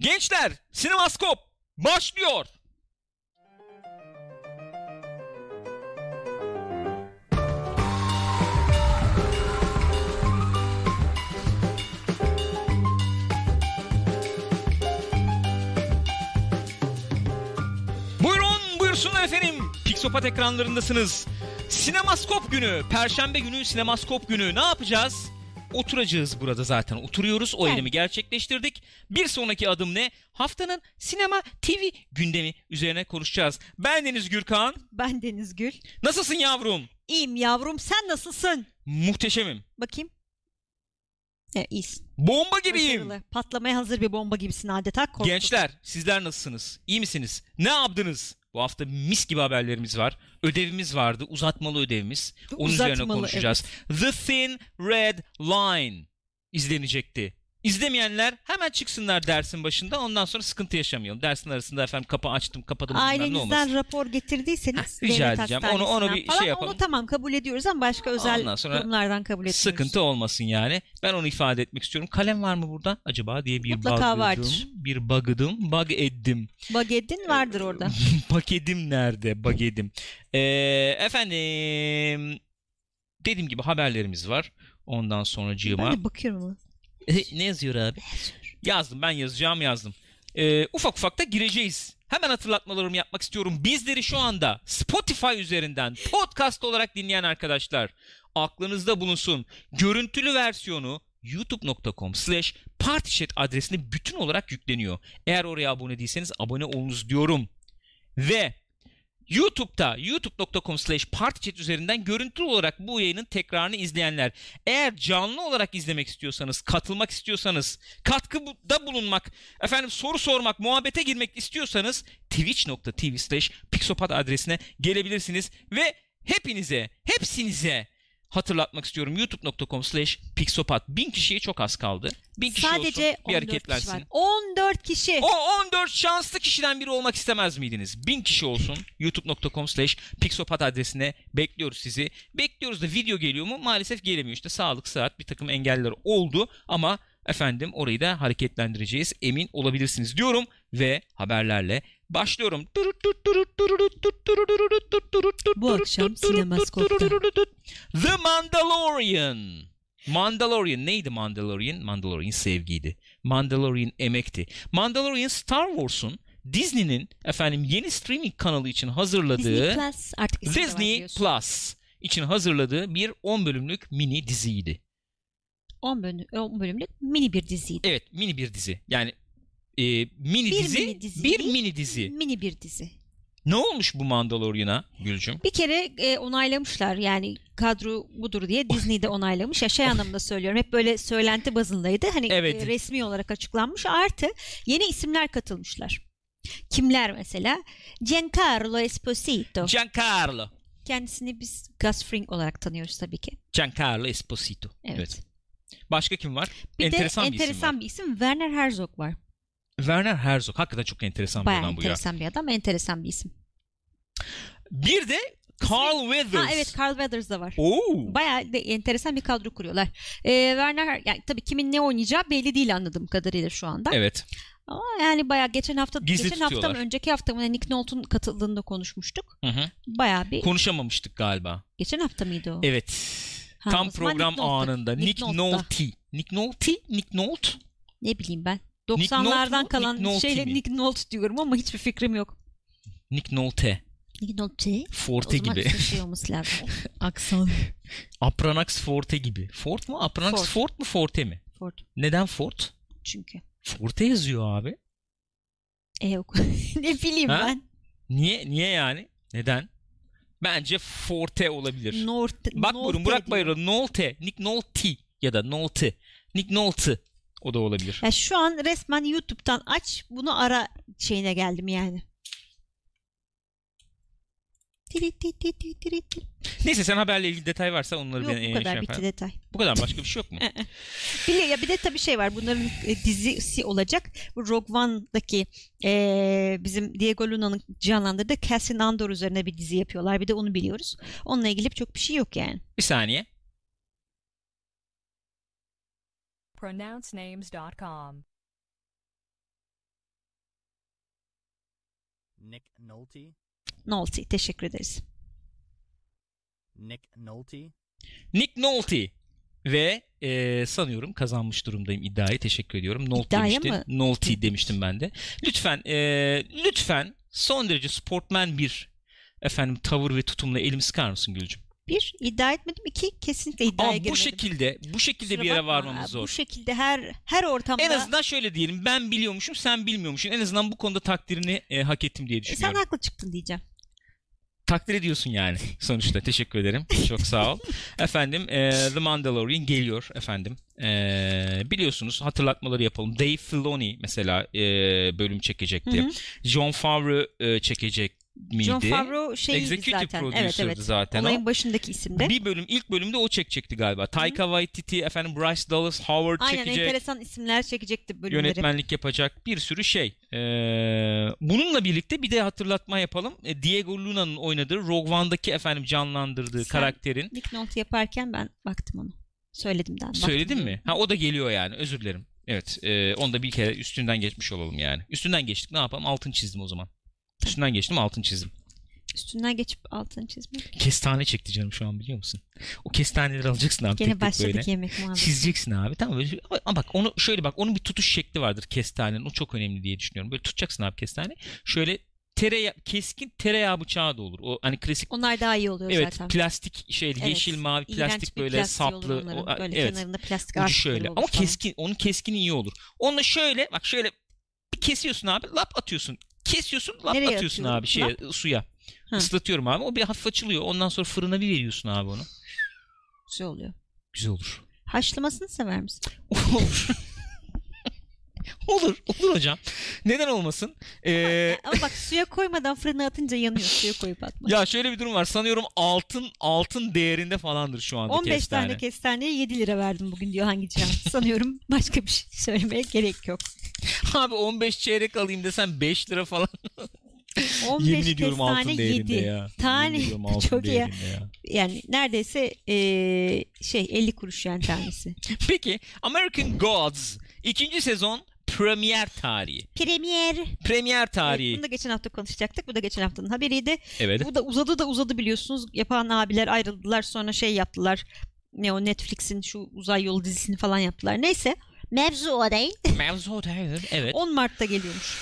Gençler, Sinemaskop başlıyor. Buyurun, buyursunlar efendim. Pixopat ekranlarındasınız. Sinemaskop günü, Perşembe günü Sinemaskop günü. Ne yapacağız? Oturacağız burada zaten. Oturuyoruz. O Evet. eylemi gerçekleştirdik. Bir sonraki adım ne? Haftanın sinema TV gündemi üzerine konuşacağız. Ben Deniz Gürkan. Ben Deniz Gül. Nasılsın yavrum? İyiyim yavrum sen nasılsın? Muhteşemim. Bakayım. E, iyisin. Bomba gibiyim. Başarılı. Patlamaya hazır bir bomba gibisin adeta. Korktum. Gençler sizler nasılsınız? İyi misiniz? Ne yaptınız? Bu hafta mis gibi haberlerimiz var. Ödevimiz vardı. Uzatmalı ödevimiz. Onun üzerine Uzatmalı, konuşacağız. The Thin Red Line izlenecekti. İzlemeyenler hemen çıksınlar dersin başında. Ondan sonra sıkıntı yaşamayalım. Dersin arasında efendim kapı açtım kapadım. Ailenizden rapor getirdiyseniz Heh, rica edeceğim. Onu- onu bir falan, şey yapalım. Onu tamam kabul ediyoruz ama başka özel Ondan sonra durumlardan kabul etmiyoruz. Sıkıntı olmasın yani. Ben onu ifade etmek istiyorum. Kalem var mı burada acaba diye bir Mutlaka bug'ıdım. vardır. Bir bug'ıdım. Bug ettim. Bagedin vardır orada. Paketim nerede? Bagedim. Ee, efendim dediğim gibi haberlerimiz var. Ondan sonra ben cığıma. de bakıyorum ama. Ne yazıyor abi? Yazdım ben yazacağım yazdım. Ee, ufak ufak da gireceğiz. Hemen hatırlatmalarımı yapmak istiyorum. Bizleri şu anda Spotify üzerinden podcast olarak dinleyen arkadaşlar aklınızda bulunsun. Görüntülü versiyonu youtube.com slash partychat adresine bütün olarak yükleniyor. Eğer oraya abone değilseniz abone olunuz diyorum. Ve YouTube'da youtube.com slash partychat üzerinden görüntülü olarak bu yayının tekrarını izleyenler eğer canlı olarak izlemek istiyorsanız, katılmak istiyorsanız, katkıda bulunmak, efendim soru sormak, muhabbete girmek istiyorsanız twitch.tv slash pixopat adresine gelebilirsiniz. Ve hepinize, hepsinize hatırlatmak istiyorum. youtube.com slash pixopat. Bin kişiye çok az kaldı. Bin kişi Sadece olsun, bir 14 kişi hareketlensin. var. 14 kişi. O 14 şanslı kişiden biri olmak istemez miydiniz? 1000 kişi olsun. youtube.com slash pixopat adresine bekliyoruz sizi. Bekliyoruz da video geliyor mu? Maalesef gelemiyor. İşte sağlık, saat bir takım engeller oldu ama efendim orayı da hareketlendireceğiz. Emin olabilirsiniz diyorum ve haberlerle başlıyorum. Bu akşam Sinemaskop'ta. The Mandalorian. Mandalorian neydi Mandalorian? Mandalorian sevgiydi. Mandalorian emekti. Mandalorian Star Wars'un Disney'nin efendim yeni streaming kanalı için hazırladığı Disney Plus artık Disney. Plus için hazırladığı bir 10 bölümlük mini diziydi. 10 bölüm, 10 bölümlük mini bir diziydi. Evet mini bir dizi. Yani e, mini Bir dizi, mini dizi bir mini dizi. Mini bir dizi. Ne olmuş bu Mandalorian'a Gülcüm? Bir kere e, onaylamışlar yani kadro budur diye Disney de onaylamış. Ya şey anlamında söylüyorum hep böyle söylenti bazındaydı. Hani Evet. e, resmi olarak açıklanmış. Artı yeni isimler katılmışlar. Kimler mesela? Giancarlo Esposito. Giancarlo. Kendisini biz Gus Fring olarak tanıyoruz tabii ki. Giancarlo Esposito. Evet. Başka kim var? Bir enteresan de bir isim var. enteresan bir isim Werner Herzog var. Werner Herzog. Hakikaten çok enteresan bir Bayağı adam bu ya. enteresan bir adam, enteresan bir isim. Bir de Carl Weathers. Ha evet Carl Weathers da var. Oo. Bayağı de enteresan bir kadro kuruyorlar. Ee, Werner yani tabii kimin ne oynayacağı belli değil anladığım kadarıyla şu anda. Evet. Ama yani bayağı geçen hafta Gizli geçen hafta mı tutuyorlar. önceki hafta mı Nick Nolte'un katıldığında konuşmuştuk. Hı hı. Bayağı bir Konuşamamıştık galiba. geçen hafta mıydı o? Evet. Ha, Tam o zaman program Nick Nolte. anında. Nick Nick. Nolte. Nick Nolte? Nick Nolte? Ne bileyim ben. Nick Nolte 90'lardan mu, kalan Nick şeyle mi? Nick Nolte diyorum ama hiçbir fikrim yok. Nick Nolte. Nick Nolte? Forte o gibi. şey olması lazım. Aksan. Apranax Forte gibi. Fort mu? Apranax Fort. Fort mu Forte mi? Ford Neden Fort? çünkü. Forte yazıyor abi. E yok. ne bileyim Ha? ben. Niye? Niye yani? Neden? Bence Forte olabilir. Norte, Bak Nolte buyurun Burak. Bayır'a Nolte. Nick Nolte ya da Nolte. Nick Nolte. O da olabilir. Ya şu an resmen YouTube'dan aç bunu ara şeyine geldim yani. Neyse sen haberle ilgili detay varsa onları Yok ben bu kadar şey bitti detay. Bu kadar başka bir şey yok mu? Bir, ya bir de tabii şey var bunların e, dizisi olacak. Bu Rogue One'daki e, bizim Diego Luna'nın canlandırdığı Cassian Andor üzerine bir dizi yapıyorlar. Bir de onu biliyoruz. Onunla ilgili çok bir şey yok yani. bir saniye. pronouncenames.com. Nick Nolte. Nolte. Teşekkür ederiz. Nick Nolte. Nick Nolte ve e, sanıyorum kazanmış durumdayım iddiayı. Teşekkür ediyorum. Nolte İddiaya demiştin. mı? Nolte demiştim ben de. Lütfen e, lütfen son derece sportman bir efendim tavır ve tutumla elimi sıkar mısın Gülcüm? Bir, iddia etmedim. İki, kesinlikle iddiaya Ama girmedim. bu şekilde bu şekilde Kusura bir yere bakma, varmamız zor. Bu şekilde her her ortamda En azından şöyle diyelim ben biliyormuşum sen bilmiyormuşsun. En azından bu konuda takdirini e, hak ettim diye E, sen düşünüyorum. haklı çıktın diyeceğim. Takdir ediyorsun yani sonuçta. Teşekkür ederim. Çok sağ ol. efendim e, The Mandalorian geliyor efendim. E, biliyorsunuz hatırlatmaları yapalım. Dave Filoni mesela e, bölüm çekecekti. Hı hı. John Favreau e, çekecek miydi? John Favreau şeyiydi Executive zaten. Evet producer'dı evet. zaten o. Olayın başındaki isimde. Bir bölüm ilk bölümde o çekecekti galiba. Taika Waititi, efendim Bryce Dallas Howard Aynen çekecek. enteresan isimler çekecekti bölümleri. yönetmenlik yapacak bir sürü şey. Ee, bununla birlikte bir de hatırlatma yapalım. Ee, Diego Luna'nın oynadığı Rogue One'daki efendim canlandırdığı Sen- karakterin Nick Nolte yaparken ben baktım onu. Söyledimden. baktım. söyledin mi? Ha o da geliyor yani. Özür dilerim. Evet, e, onu da bir kere üstünden geçmiş olalım yani. Üstünden geçtik. Ne yapalım? Altın çizdim o zaman. Üstünden geçtim, altın çizdim. Üstünden geçip altını çizmek. Kestane çekti canım şu an biliyor musun? O kestaneleri alacaksın abi tek Gene tek başladık böyle. yemek muhabbeti. Çizeceksin abi tamam? Böyle- Ama bak onu şöyle bak onun bir tutuş şekli vardır kestanenin. O çok önemli diye düşünüyorum. Böyle tutacaksın abi kestane. Şöyle tereyağı, keskin tereyağı bıçağı da olur. O hani klasik Onlar daha iyi oluyor evet zaten. plastik şey Evet, mavi İğrenç plastik bir böyle plastiği olur saplı. onların. O- böyle evet. kenarında plastik Ucu artıkları şöyle. olur Ama falan. keskin onun keskini iyi olur. Onunla şöyle bak şöyle bir kesiyorsun abi lap atıyorsun. Kesiyorsun lap Nereye atıyorsun atıyorum? abi şeye suya. Ha. Islatıyorum abi. O bir hafif açılıyor. Ondan sonra fırına bir veriyorsun abi onu. Güzel oluyor. Güzel olur. Haşlamasını sever misin? Olur. olur. Olur hocam. Neden olmasın? Ee, Ama bak suya koymadan fırına atınca yanıyor. Suya koyup atma. ya şöyle bir durum var. Sanıyorum altın altın değerinde falandır şu anda 15 kestane. tane kestaneye 7 lira verdim bugün diyor hangi cihan. Sanıyorum başka bir şey söylemeye gerek yok. Abi 15 çeyrek alayım desem 5 lira falan. 15 Yemin ediyorum altın değerinde 7. ya. Tane. Çok iyi. ya. Yani neredeyse eee, şey 50 kuruş yani tanesi. Peki American Gods ikinci sezon premier tarihi. Premier. Premier Evet, tarihi. bunu da geçen hafta konuşacaktık. Bu da geçen haftanın haberiydi. Evet. Bu da uzadı da uzadı biliyorsunuz. Yapan abiler ayrıldılar sonra şey yaptılar. Ne o Netflix'in şu uzay yolu dizisini falan yaptılar. Neyse. Mevzu o değil. Mevzu o değil. Evet. 10 Mart'ta geliyormuş.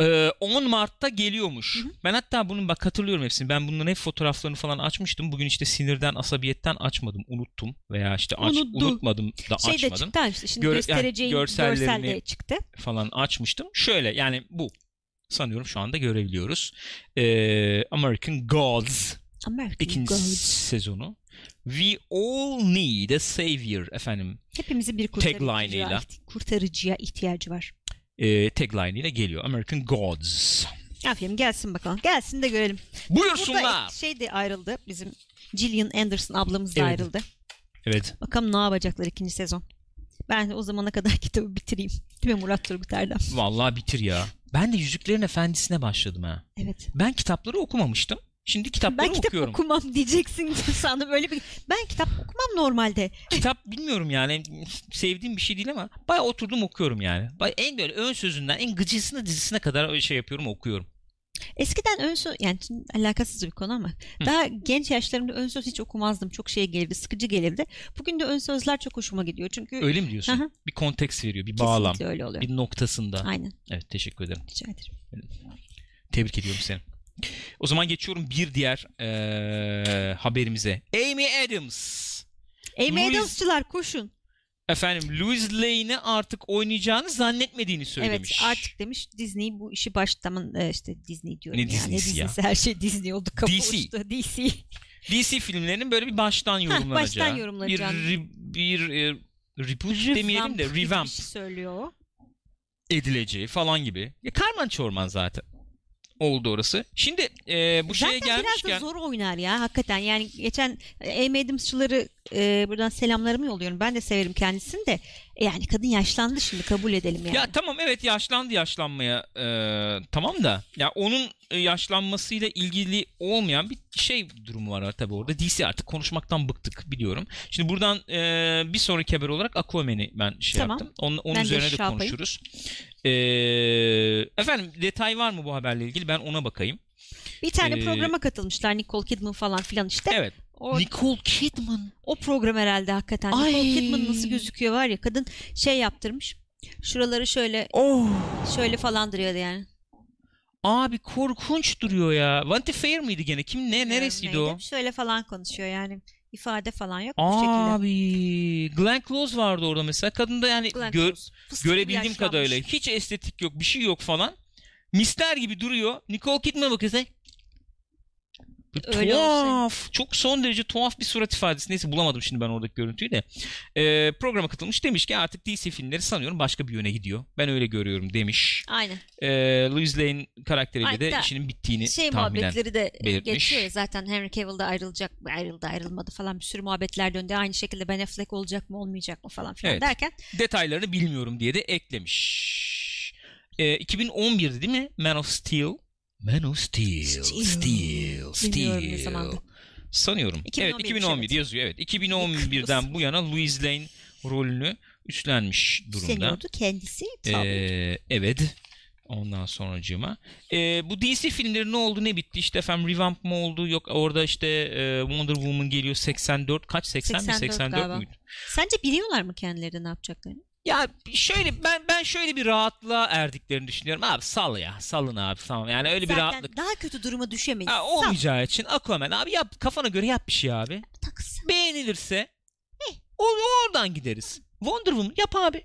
Ee, 10 Mart'ta geliyormuş. Ben hatta bunun bak hatırlıyorum hepsini. Ben bunların hep fotoğraflarını falan açmıştım. Bugün işte sinirden, asabiyetten açmadım. Unuttum veya işte aç, Unuttu. unutmadım da Şey de açmadım çıktı işte. Şimdi Gör- göstereceğim yani görsel de çıktı. falan açmıştım. Şöyle yani bu. Sanıyorum şu anda görebiliyoruz. Ee, American Gods American ikinci Gods. sezonu. We all need a savior efendim. Hepimizin bir kurtarıcıya, kurtarıcıya ihtiyacı var. E, tagline ile geliyor. American Gods. Aferin gelsin bakalım. Gelsin de görelim. Burada Buyursunlar. şey de ayrıldı. Bizim Gillian Anderson ablamız da Evet. ayrıldı. Evet. Bakalım ne yapacaklar ikinci sezon. Ben o zamana kadar kitabı bitireyim. Değil mi Murat Turgut Erdem? Vallahi bitir ya. Ben de Yüzüklerin Efendisi'ne başladım ha. Evet. Ben kitapları okumamıştım. Şimdi kitapları Ben kitap okuyorum. okumam diyeceksin sandım böyle bir. Ben kitap okumam normalde. Kitap bilmiyorum yani sevdiğim bir şey değil ama bayağı oturdum okuyorum yani. En böyle ön sözünden en gıcısına dizisine kadar öyle şey yapıyorum okuyorum. Eskiden ön söz yani alakasız bir konu ama daha genç yaşlarımda ön söz hiç okumazdım. Çok şey gelirdi, sıkıcı gelirdi. Bugün de ön sözler çok hoşuma gidiyor. Çünkü Öyle mi diyorsun? Hı hı. Bir konteks veriyor, bir kesinlikle bağlam, öyle oluyor. bir noktasında. Aynen. Evet teşekkür ederim. Rica ederim. Tebrik ediyorum seni. O zaman geçiyorum bir diğer eee, haberimize. Amy Adams. Amy Louis- Adams'çılar koşun. Efendim Louis Lane'i artık oynayacağını zannetmediğini söylemiş. Evet artık demiş Disney bu işi baştan e, işte Disney diyorum Ne ya. Disney'si ya? Disney'si her şey Disney oldu. Kapı DC. uçtu. DC. DC filmlerinin böyle bir baştan yorumlanacağı. baştan yorumlanacağını. Bir, re- bir e, reboot demeyelim de gibi bir revamp şey söylüyor o. edileceği falan gibi. Ya Karman Çorman zaten oldu orası. Şimdi e, bu şeye Zaten biraz gelmişken da zor oynar ya hakikaten. Yani geçen Amy Adams'çıları e, buradan selamlarımı yolluyorum. Ben de severim kendisini de. E, yani kadın yaşlandı şimdi kabul edelim yani. Ya tamam evet yaşlandı yaşlanmaya e, tamam da ya onun e, yaşlanmasıyla ilgili olmayan bir şey durumu var tabii orada. DC artık konuşmaktan bıktık biliyorum. Şimdi buradan e, bir sonraki haber olarak Aquaman'i ben şey Tamam. yaptım. Onun, onun Ben de üzerine de yapayım. konuşuruz. E, efendim detay var mı bu haberle ilgili? Ben ona bakayım. Bir tane Ee, programa katılmışlar Nicole Kidman falan filan işte. Evet. O, Nicole Kidman. o program herhalde hakikaten. Ay. Nicole Kidman nasıl gözüküyor var ya kadın şey yaptırmış. Şuraları şöyle Oh. şöyle falan duruyordu yani. Abi korkunç duruyor ya. Vanity Fair miydi gene? Kim ne neresiydi Neydi? o? Şöyle falan konuşuyor yani. ifade falan yok bu şekilde. Abi Glenn Close vardı orada mesela. Kadın da yani Glenn gör- Close. Fıstık görebildiğim kadarıyla hiç estetik yok, bir şey yok falan. Mister gibi duruyor. Nicole Kidman'a bakıyorsa Öyle tuhaf. Çok son derece tuhaf bir surat ifadesi. Neyse bulamadım şimdi ben oradaki görüntüyü de. Ee, programa katılmış demiş ki artık DC filmleri sanıyorum başka bir yöne gidiyor. Ben öyle görüyorum demiş. Aynen. Ee, Louis Lane karakteriyle Ay, de işinin bittiğini Şey tahminen. muhabbetleri de belirtmiş. geçiyor ya zaten Henry Cavill da ayrılacak ayrıldı ayrılmadı falan bir sürü muhabbetler döndü. Aynı şekilde Ben Affleck olacak mı olmayacak mı falan filan Evet. derken Detaylarını bilmiyorum diye de eklemiş. Ee, 2011'di değil mi? Man of Steel. Man of Steel. Steel. Steel. Steel. Bilmiyorum ne zamandı. Sanıyorum. 2011'miş, evet 2011 evet. yazıyor. Evet 2011'den bu yana Louis Lane rolünü üstlenmiş durumda. üstleniyordu kendisi. Tabii. Ee, evet. Ondan sonracığıma. Ee, bu DC filmleri ne oldu ne bitti? İşte efendim revamp mı oldu? Yok orada işte e, Wonder Woman geliyor 84. Kaç 80 mi 84 84 galiba. muydu? Sence biliyorlar mı kendileri ne yapacaklarını? Ya şöyle ben ben şöyle bir rahatlığa erdiklerini düşünüyorum. Abi sal ya. Salın abi tamam. Yani öyle bir Zaten rahatlık. daha kötü duruma düşemeyiz. Ha, Sal, olmayacağı için Aquaman abi yap kafana göre yap bir şey abi. takılsın. Beğenilirse o oradan gideriz. Wonder Woman yap abi.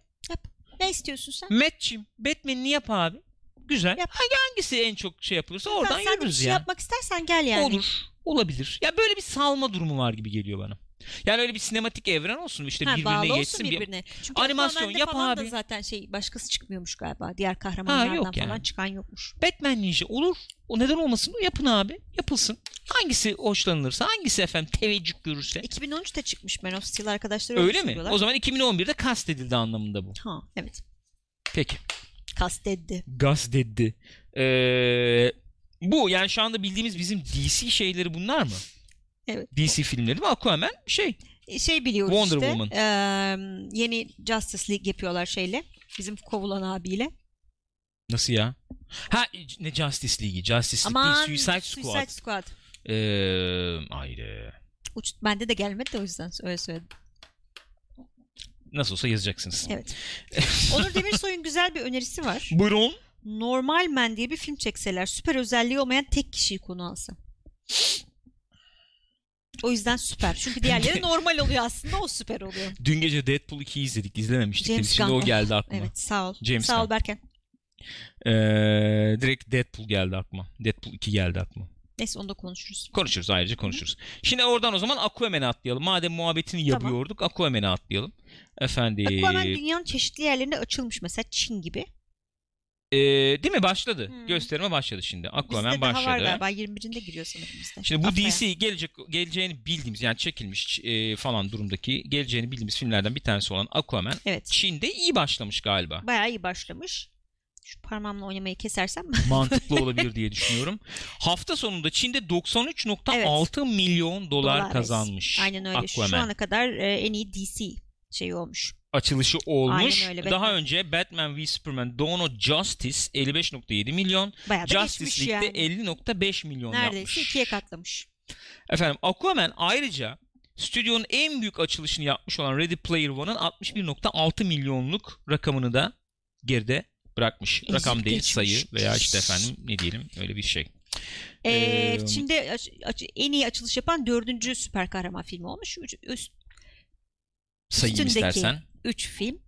Ne istiyorsun sen? Matt'cim Batman'ini yap abi. Güzel. Yap. Hangi hangisi en çok şey yapılırsa oradan sen, sen de bir yürürüz şey ya. yapmak istersen gel yani. Olur. Olabilir. Ya böyle bir salma durumu var gibi geliyor bana. Yani öyle bir sinematik evren olsun işte Ha, birbirine geçsin. bir- birbirine. Çünkü Animasyon yap falan da abi. zaten şey başkası çıkmıyormuş galiba. Diğer kahramanlardan yok falan yani. çıkan yokmuş. Batman Ninja olur. O neden olmasın? Yapın abi. Yapılsın. Hangisi hoşlanılırsa, hangisi efendim teveccüh görürse. 2013'te çıkmış Man of Steel arkadaşlar Öyle mi? söylüyorlar. O zaman 2011'de kastedildi anlamında bu. Ha evet. Peki. Kasteddi. Gaz dedi. Ee, bu yani şu anda bildiğimiz bizim DC şeyleri bunlar mı? Evet. DC filmleri mi? Aquaman şey. Şey biliyoruz Wonder işte. Woman. eee, yeni Justice League yapıyorlar şeyle. Bizim kovulan abiyle. Nasıl ya? Ha ne Justice League'i? Justice League Aman değil, Suicide Squad. Suicide Squad. Ee, ayrı. Uç, bende de gelmedi de o yüzden öyle söyledim. Nasıl olsa yazacaksınız. Evet. Onur Demirsoy'un güzel bir önerisi var. Buyurun. Normal Man diye bir film çekseler süper özelliği olmayan tek kişiyi konu alsa. O yüzden süper. Çünkü diğerleri normal oluyor aslında o süper oluyor. Dün gece Deadpool 2'yi izledik. İzlememiştik. James Şimdi Gunn. o geldi aklıma. Evet sağ ol. James sağ ol Gunn. Berken. Ee, direkt Deadpool geldi aklıma. Deadpool 2 geldi aklıma. Neyse onu da konuşuruz. Konuşuruz ayrıca konuşuruz. Şimdi oradan o zaman Aquaman'e atlayalım. Madem muhabbetini Tamam. yapıyorduk Aquaman'e atlayalım. Efendim. Aquaman dünyanın çeşitli yerlerinde açılmış mesela Çin gibi. Ee, değil mi? Başladı. Hmm. Gösterime başladı şimdi. Aquaman Bizde daha var başladı. galiba 21'inde giriyor sanırım bizde. Şimdi bu Haftaya. DC gelecek geleceğini bildiğimiz yani çekilmiş e, falan durumdaki geleceğini bildiğimiz filmlerden bir tanesi olan Aquaman Evet. Çin'de iyi başlamış galiba. Bayağı iyi başlamış. Şu parmağımla oynamayı kesersem Mantıklı olabilir diye düşünüyorum. Hafta sonunda Çin'de 93.6 milyon dolar, Dolar, kazanmış. Aynen öyle. Şu Aquaman. ana kadar e, en iyi DC şeyi olmuş. Açılışı olmuş. Aynen öyle, Daha Batman. önce Batman v Superman Dawn of Justice 55.7 milyon, Bayağı Justice League'de yani. 50.5 milyon Neredeyse yapmış. ikiye katlamış. Efendim Aquaman ayrıca stüdyonun en büyük açılışını yapmış olan Ready Player One'ın 61.6 milyonluk rakamını da geride bırakmış. Ezip Rakam değil geçmiş. sayı veya işte efendim ne diyelim öyle bir şey. Ee, Ee, aç- en iyi açılış yapan dördüncü süper kahraman filmi olmuş. Üst, sayayım Üstündeki istersen. 3 film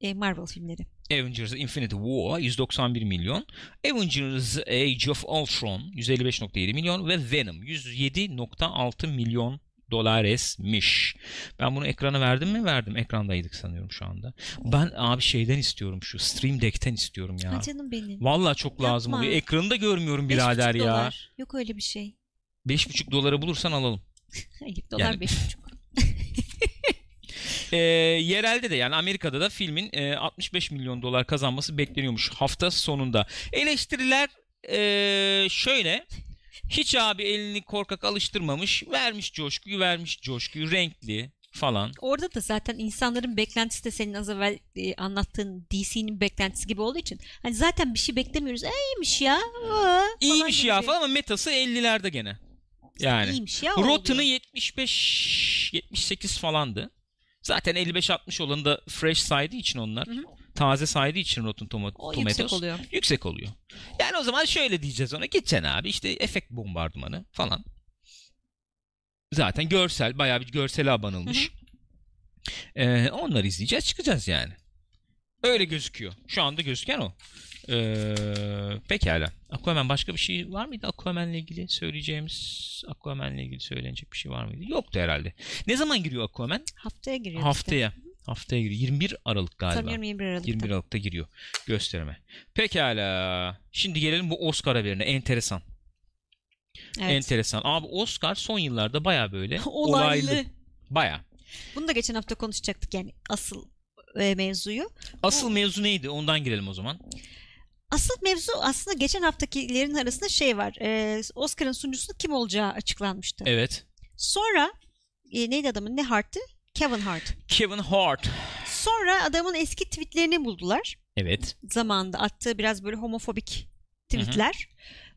e, Marvel filmleri. Avengers Infinity War 191 milyon. Avengers Age of Ultron 155.7 milyon ve Venom 107.6 milyon dolaresmiş. Ben bunu ekrana verdim mi? Verdim. Ekrandaydık sanıyorum şu anda. Ben abi şeyden istiyorum şu Stream Deck'ten istiyorum ya. Ha canım benim. Valla çok Yapma. lazım oluyor. Ekranı da görmüyorum birader ya. Dolar. Yok öyle bir şey. 5,5 dolara bulursan alalım. Hayır dolar yani... 5,5 e, yerelde de yani Amerika'da da filmin e, 65 milyon dolar kazanması bekleniyormuş hafta sonunda. Eleştiriler e, şöyle. Hiç abi elini korkak alıştırmamış. Vermiş coşkuyu, vermiş coşkuyu. Renkli, falan. Orada da zaten insanların beklentisi de senin az evvel e, anlattığın DC'nin beklentisi gibi olduğu için hani zaten bir şey beklemiyoruz. İyiymiş ya. Iı, Aa, İyiymiş gibi. ya şey. falan ama metası 50'lerde gene. Yani. İyiymiş ya. Rotını 75 78 falandı. Zaten 55-60 olanı da fresh saydığı için onlar. Hı hı. Taze saydığı için Rotten Tomo- O Tomatoes. yüksek oluyor. Yüksek oluyor. Yani o zaman şöyle diyeceğiz ona. Gideceksin abi işte efekt bombardımanı falan. Zaten görsel bayağı bir görsele abanılmış. Ee, onları izleyeceğiz çıkacağız yani. Öyle gözüküyor. Şu anda gözüken o. Ee, pekala. Aquaman başka bir şey var mıydı Aquaman'la ilgili söyleyeceğimiz Aquaman'la ilgili söylenecek bir şey var mıydı? Yoktu herhalde. Ne zaman giriyor Aquaman? Haftaya giriyor işte. Haftaya. Haftaya giriyor. 21 Aralık galiba. Sanıyorum 21 Aralık'ta. 21 Aralık'ta giriyor gösterime. Pekala. Şimdi gelelim bu Oscar haberine. Enteresan. Evet. Enteresan. Abi Oscar son yıllarda baya böyle Olaylı. olaylı. Baya. Bunu da geçen hafta konuşacaktık yani asıl e, mevzuyu. Asıl mevzu neydi? Ondan girelim o zaman. Asıl mevzu aslında geçen haftakilerin arasında şey var. E, Oscar'ın sunucusunun kim olacağı açıklanmıştı. Evet. Sonra e, neydi adamın ne Hart'ı? Kevin Hart. Kevin Hart. Sonra adamın eski tweetlerini buldular. Evet. Zamanında attığı biraz böyle homofobik tweetler.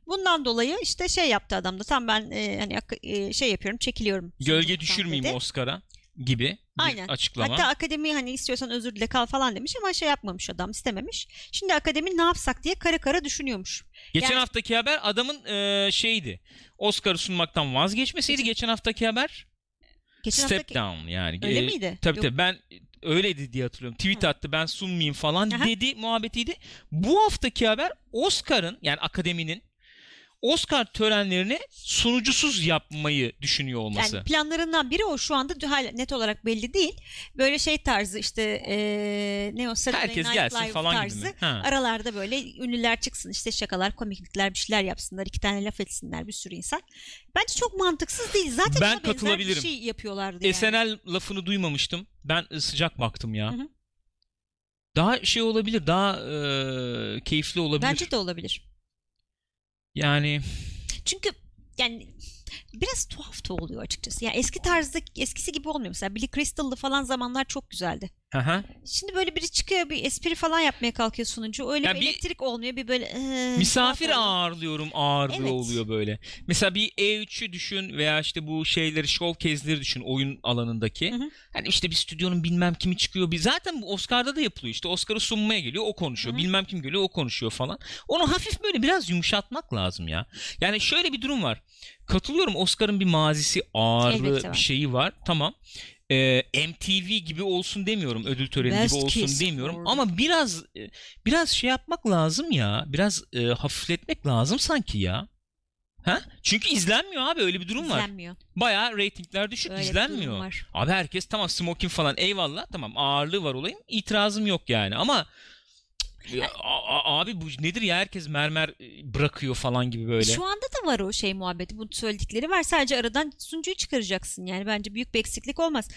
Bundan dolayı işte şey yaptı adam da tam ben e, hani e, şey yapıyorum çekiliyorum. Gölge düşürmeyeyim dedi. Oscar'a gibi bir Aynen. açıklama. Hatta akademi hani istiyorsan özür dile kal falan demiş ama şey yapmamış adam istememiş. Şimdi akademi ne yapsak diye kara kara düşünüyormuş. Geçen yani- haftaki haber adamın e, şeydi. Oscar'ı sunmaktan vazgeçmeseydi geçen haftaki haber Geçen step haftaki down yani. öyle E, miydi? Tabii Yok. tabii ben öyleydi diye hatırlıyorum. Tweet Hı. attı ben sunmayayım falan Aha. dedi muhabbetiydi. Bu haftaki haber Oscar'ın yani akademinin Oscar törenlerini sunucusuz yapmayı düşünüyor olması. Yani planlarından biri o şu anda hala net olarak belli değil. Böyle şey tarzı işte eee, ne o Saturday Herkes Night gelsin Live falan tarzı. gibi mi? Ha. Aralarda böyle ünlüler çıksın işte şakalar, komiklikler bir şeyler yapsınlar. iki tane laf etsinler bir sürü insan. Bence çok mantıksız değil. Zaten Ben katılabilirim. bir şey yapıyorlardı yani. SNL lafını duymamıştım. Ben sıcak baktım ya. Hı hı. Daha şey olabilir, daha e, keyifli olabilir. Bence de olabilir. Yani Çünkü yani biraz tuhaf da oluyor açıkçası. Yani eski tarzda eskisi gibi olmuyor. Mesela Billy Crystal'lı falan zamanlar çok güzeldi. hı. Şimdi böyle biri çıkıyor bir espri falan yapmaya kalkıyor sunucu. Öyle Ya bir, bir- elektrik olmuyor. Bir böyle eee, misafir ağırlıyorum ağırlığı Evet. oluyor böyle. Mesela bir E3'ü düşün veya işte bu şeyleri showcase'leri düşün oyun alanındaki. Hı hı. Hani işte bir stüdyonun bilmem kimi çıkıyor. Bir zaten bu Oscar'da da yapılıyor. İşte Oscar'ı sunmaya geliyor o konuşuyor. Hı hı. Bilmem kim geliyor o konuşuyor falan. Onu hafif böyle biraz yumuşatmak lazım ya. Yani şöyle bir durum var. Katılıyorum Oscar'ın bir mazisi ağırlığı bir şeyi var. Tamam. Ee, MTV gibi olsun demiyorum. Ödül töreni Best gibi olsun Kiss demiyorum. Ama biraz e, biraz şey yapmak lazım ya. Biraz e, hafifletmek lazım sanki ya. Ha? Çünkü izlenmiyor abi öyle bir durum var. İzlenmiyor. Bayağı reytingler düşük Öyle izlenmiyor. Abi herkes tamam smoking falan eyvallah tamam ağırlığı var olayım itirazım yok yani ama abi bu nedir ya herkes mermer e, bırakıyor falan gibi böyle. Şu anda da var o şey muhabbeti. Bu söyledikleri var. Sadece aradan sunucuyu çıkaracaksın. Yani bence büyük bir eksiklik olmaz.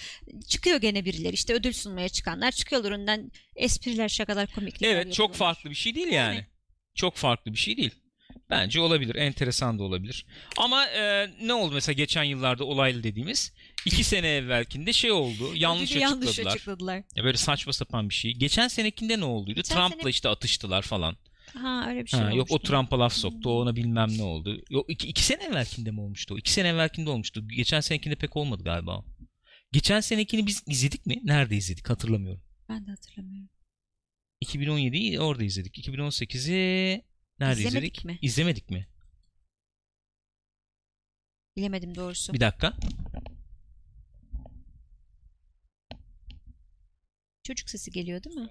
Çıkıyor gene birileri. işte ödül sunmaya çıkanlar çıkıyorlar önden espriler, şakalar, komiklikler evet çok farklı bir şey değil yani. Yani. Çok farklı bir şey değil. Bence olabilir. Enteresan da olabilir. Ama e, ne oldu mesela geçen yıllarda olaylı dediğimiz iki sene evvelkinde şey oldu. Yanlış açıkladılar. yanlış açıkladılar. Ya böyle saçma sapan bir şey. Geçen senekinde ne olduydu? Geçen Trump'la sene- işte atıştılar falan. Ha öyle bir şey Ha, yok o. Trump'a laf soktu. O ona bilmem ne oldu. Yok iki, iki sene evvelkinde mi olmuştu? İki sene evvelkinde olmuştu. Geçen senekinde pek olmadı galiba. Geçen senekini biz izledik mi? Nerede izledik? Hatırlamıyorum. Ben de hatırlamıyorum. 2017'yi orada izledik. 2018'i nerede İzlemedik izledik? mi? İzlemedik mi? Bilemedim doğrusu. Bir dakika. Çocuk sesi geliyor değil mi?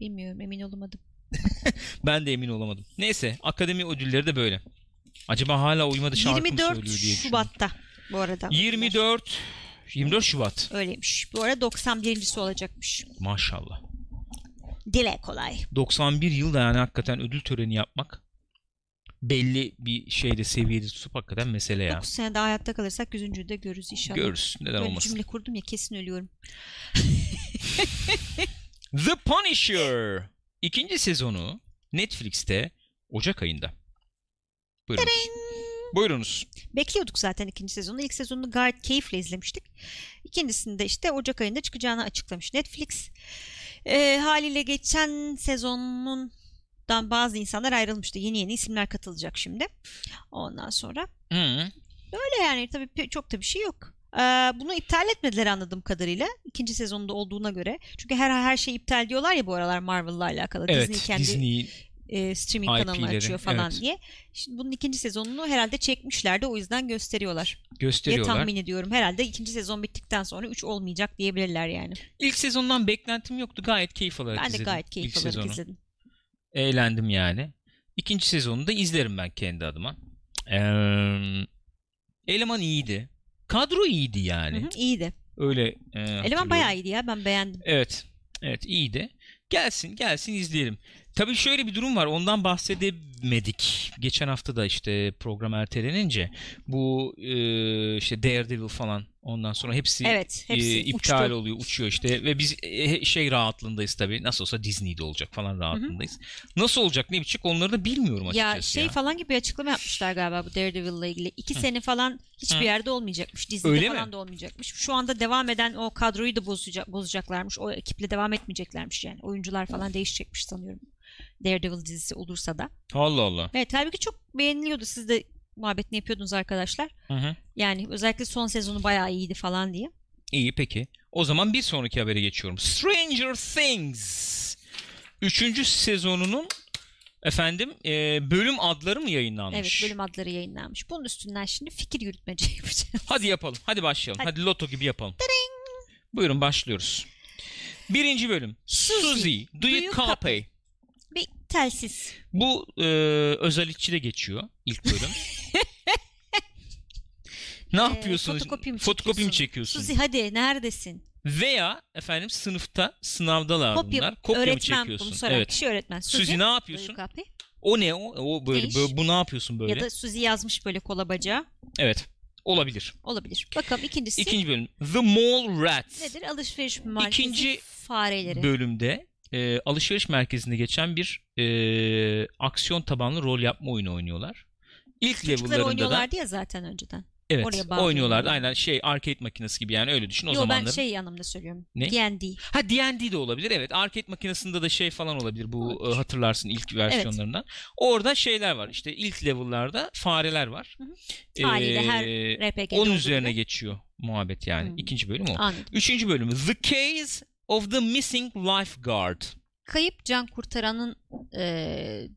Bilmiyorum emin olamadım. Ben de emin olamadım. Neyse akademi ödülleri de böyle. Acaba hala uymadı şarkı mı 24 söylüyor diye. Şubat'ta bu arada. 24 24 Şubat. Öyleymiş. Bu arada 91.si olacakmış. Maşallah. Dile kolay. 91 yılda yani hakikaten ödül töreni yapmak belli bir şeyde seviyede tutup hakikaten mesele ya. 9 sene daha hayatta kalırsak 100. de görürüz inşallah. Görürüz. Neden Böyle olmasın. cümle kurdum ya kesin ölüyorum. The Punisher ikinci sezonu Netflix'te Ocak ayında. Buyurun. Buyurunuz. Bekliyorduk zaten ikinci sezonu. İlk sezonunu gayet keyifle izlemiştik. İkincisinde işte Ocak ayında çıkacağını açıklamış Netflix. Ee, haliyle geçen sezonundan bazı insanlar ayrılmıştı. Yeni yeni isimler katılacak şimdi. Ondan sonra Hı. öyle yani tabii çok da bir şey yok. Ee, bunu iptal etmediler anladığım kadarıyla. ikinci sezonda olduğuna göre. Çünkü her her şey iptal diyorlar ya bu aralar Marvel'la alakalı. Evet. Disney kendi Disney e, streaming kanalını IP'leri, açıyor falan evet. diye. Şimdi bunun ikinci sezonunu herhalde çekmişler de o yüzden gösteriyorlar diye gösteriyorlar. tahmin ediyorum. Herhalde ikinci sezon bittikten sonra 3 olmayacak diyebilirler yani. İlk sezondan beklentim yoktu. Gayet keyif alarak Ben de izledim. gayet keyif ilk alarak sezonu. izledim. Eğlendim yani. İkinci sezonunu da izlerim ben kendi adıma. Ee, eleman iyiydi. Kadro iyiydi yani. Hı hı, iyiydi. Öyle e, Eleman bayağı iyiydi ya ben beğendim. Evet. Evet iyiydi. Gelsin gelsin izleyelim. Tabii şöyle bir durum var. Ondan bahsedemedik. Geçen hafta da işte program ertelenince bu e, işte Daredevil falan ondan sonra hepsi, Evet hepsi e, iptal uçtu. oluyor, uçuyor işte ve biz e, şey rahatlığındayız tabii. Nasıl olsa Disney'de olacak falan rahatlığındayız. Nasıl olacak ne biçim onları da bilmiyorum açıkçası Ya şey falan gibi bir açıklama yapmışlar galiba bu Daredevil'la ilgili. İki sene falan hiçbir Hı. yerde olmayacakmış. Disney'de Öyle falan mi? da olmayacakmış. Şu anda devam eden o kadroyu da bozacak, bozacaklarmış. O ekiple devam etmeyeceklermiş yani. Oyuncular falan değişecekmiş sanıyorum. Daredevil dizisi olursa da. Allah Allah. Evet halbuki çok beğeniliyordu. Siz de muhabbetini yapıyordunuz arkadaşlar. Hı hı. Yani özellikle son sezonu bayağı iyiydi falan diye. İyi peki. O zaman bir sonraki habere geçiyorum. Stranger Things. Üçüncü sezonunun efendim e, bölüm adları mı yayınlanmış? Evet bölüm adları yayınlanmış. Bunun üstünden şimdi fikir yürütmece yapacağız. Hadi yapalım. Hadi başlayalım. Hadi. Hadi, loto gibi yapalım. Buyurun başlıyoruz. Birinci bölüm. Suzy, Suzy, do, you copy? Telsiz. Bu e, özel iççide geçiyor ilk bölüm. ne yapıyorsunuz? Ee, fotokopi mi Fotokopi mi çekiyorsun? Suzi hadi neredesin? Veya efendim sınıfta sınavdalar Kopya, bunlar. Kopya mı öğretmen çekiyorsun? bunu soran Evet. kişi öğretmen. Suzy ne yapıyorsun? O ne o? O böyle, böyle bu ne yapıyorsun böyle? Ya da Suzy yazmış böyle kola bacağı. Evet. Olabilir. Olabilir. Bakalım ikincisi İkinci bölüm. The Mall Rats. nedir? Alışveriş merkezi İkinci fareleri. bölümde e, alışveriş merkezinde geçen bir e, aksiyon tabanlı rol yapma oyunu oynuyorlar. İlk Çocuklar level'larında da oynuyorlardı ya zaten önceden. evet oraya oynuyorlardı. Aynen şey arcade makinesi gibi yani öyle düşün o Yo ben zamanların. şey anlamda söylüyorum. Ne? D&D. Ha D&D de olabilir evet. Arcade makinesinde de şey falan olabilir bu e, hatırlarsın ilk versiyonlarından. Orada şeyler var işte ilk level'larda fareler var. Hı hı. Haliyle her Ee, RPG'de Onun üzerine gibi. geçiyor muhabbet yani. Hmm. İkinci bölüm o. Anladım. Üçüncü bölümü The Case of the Missing Lifeguard. Kayıp can kurtaranın e,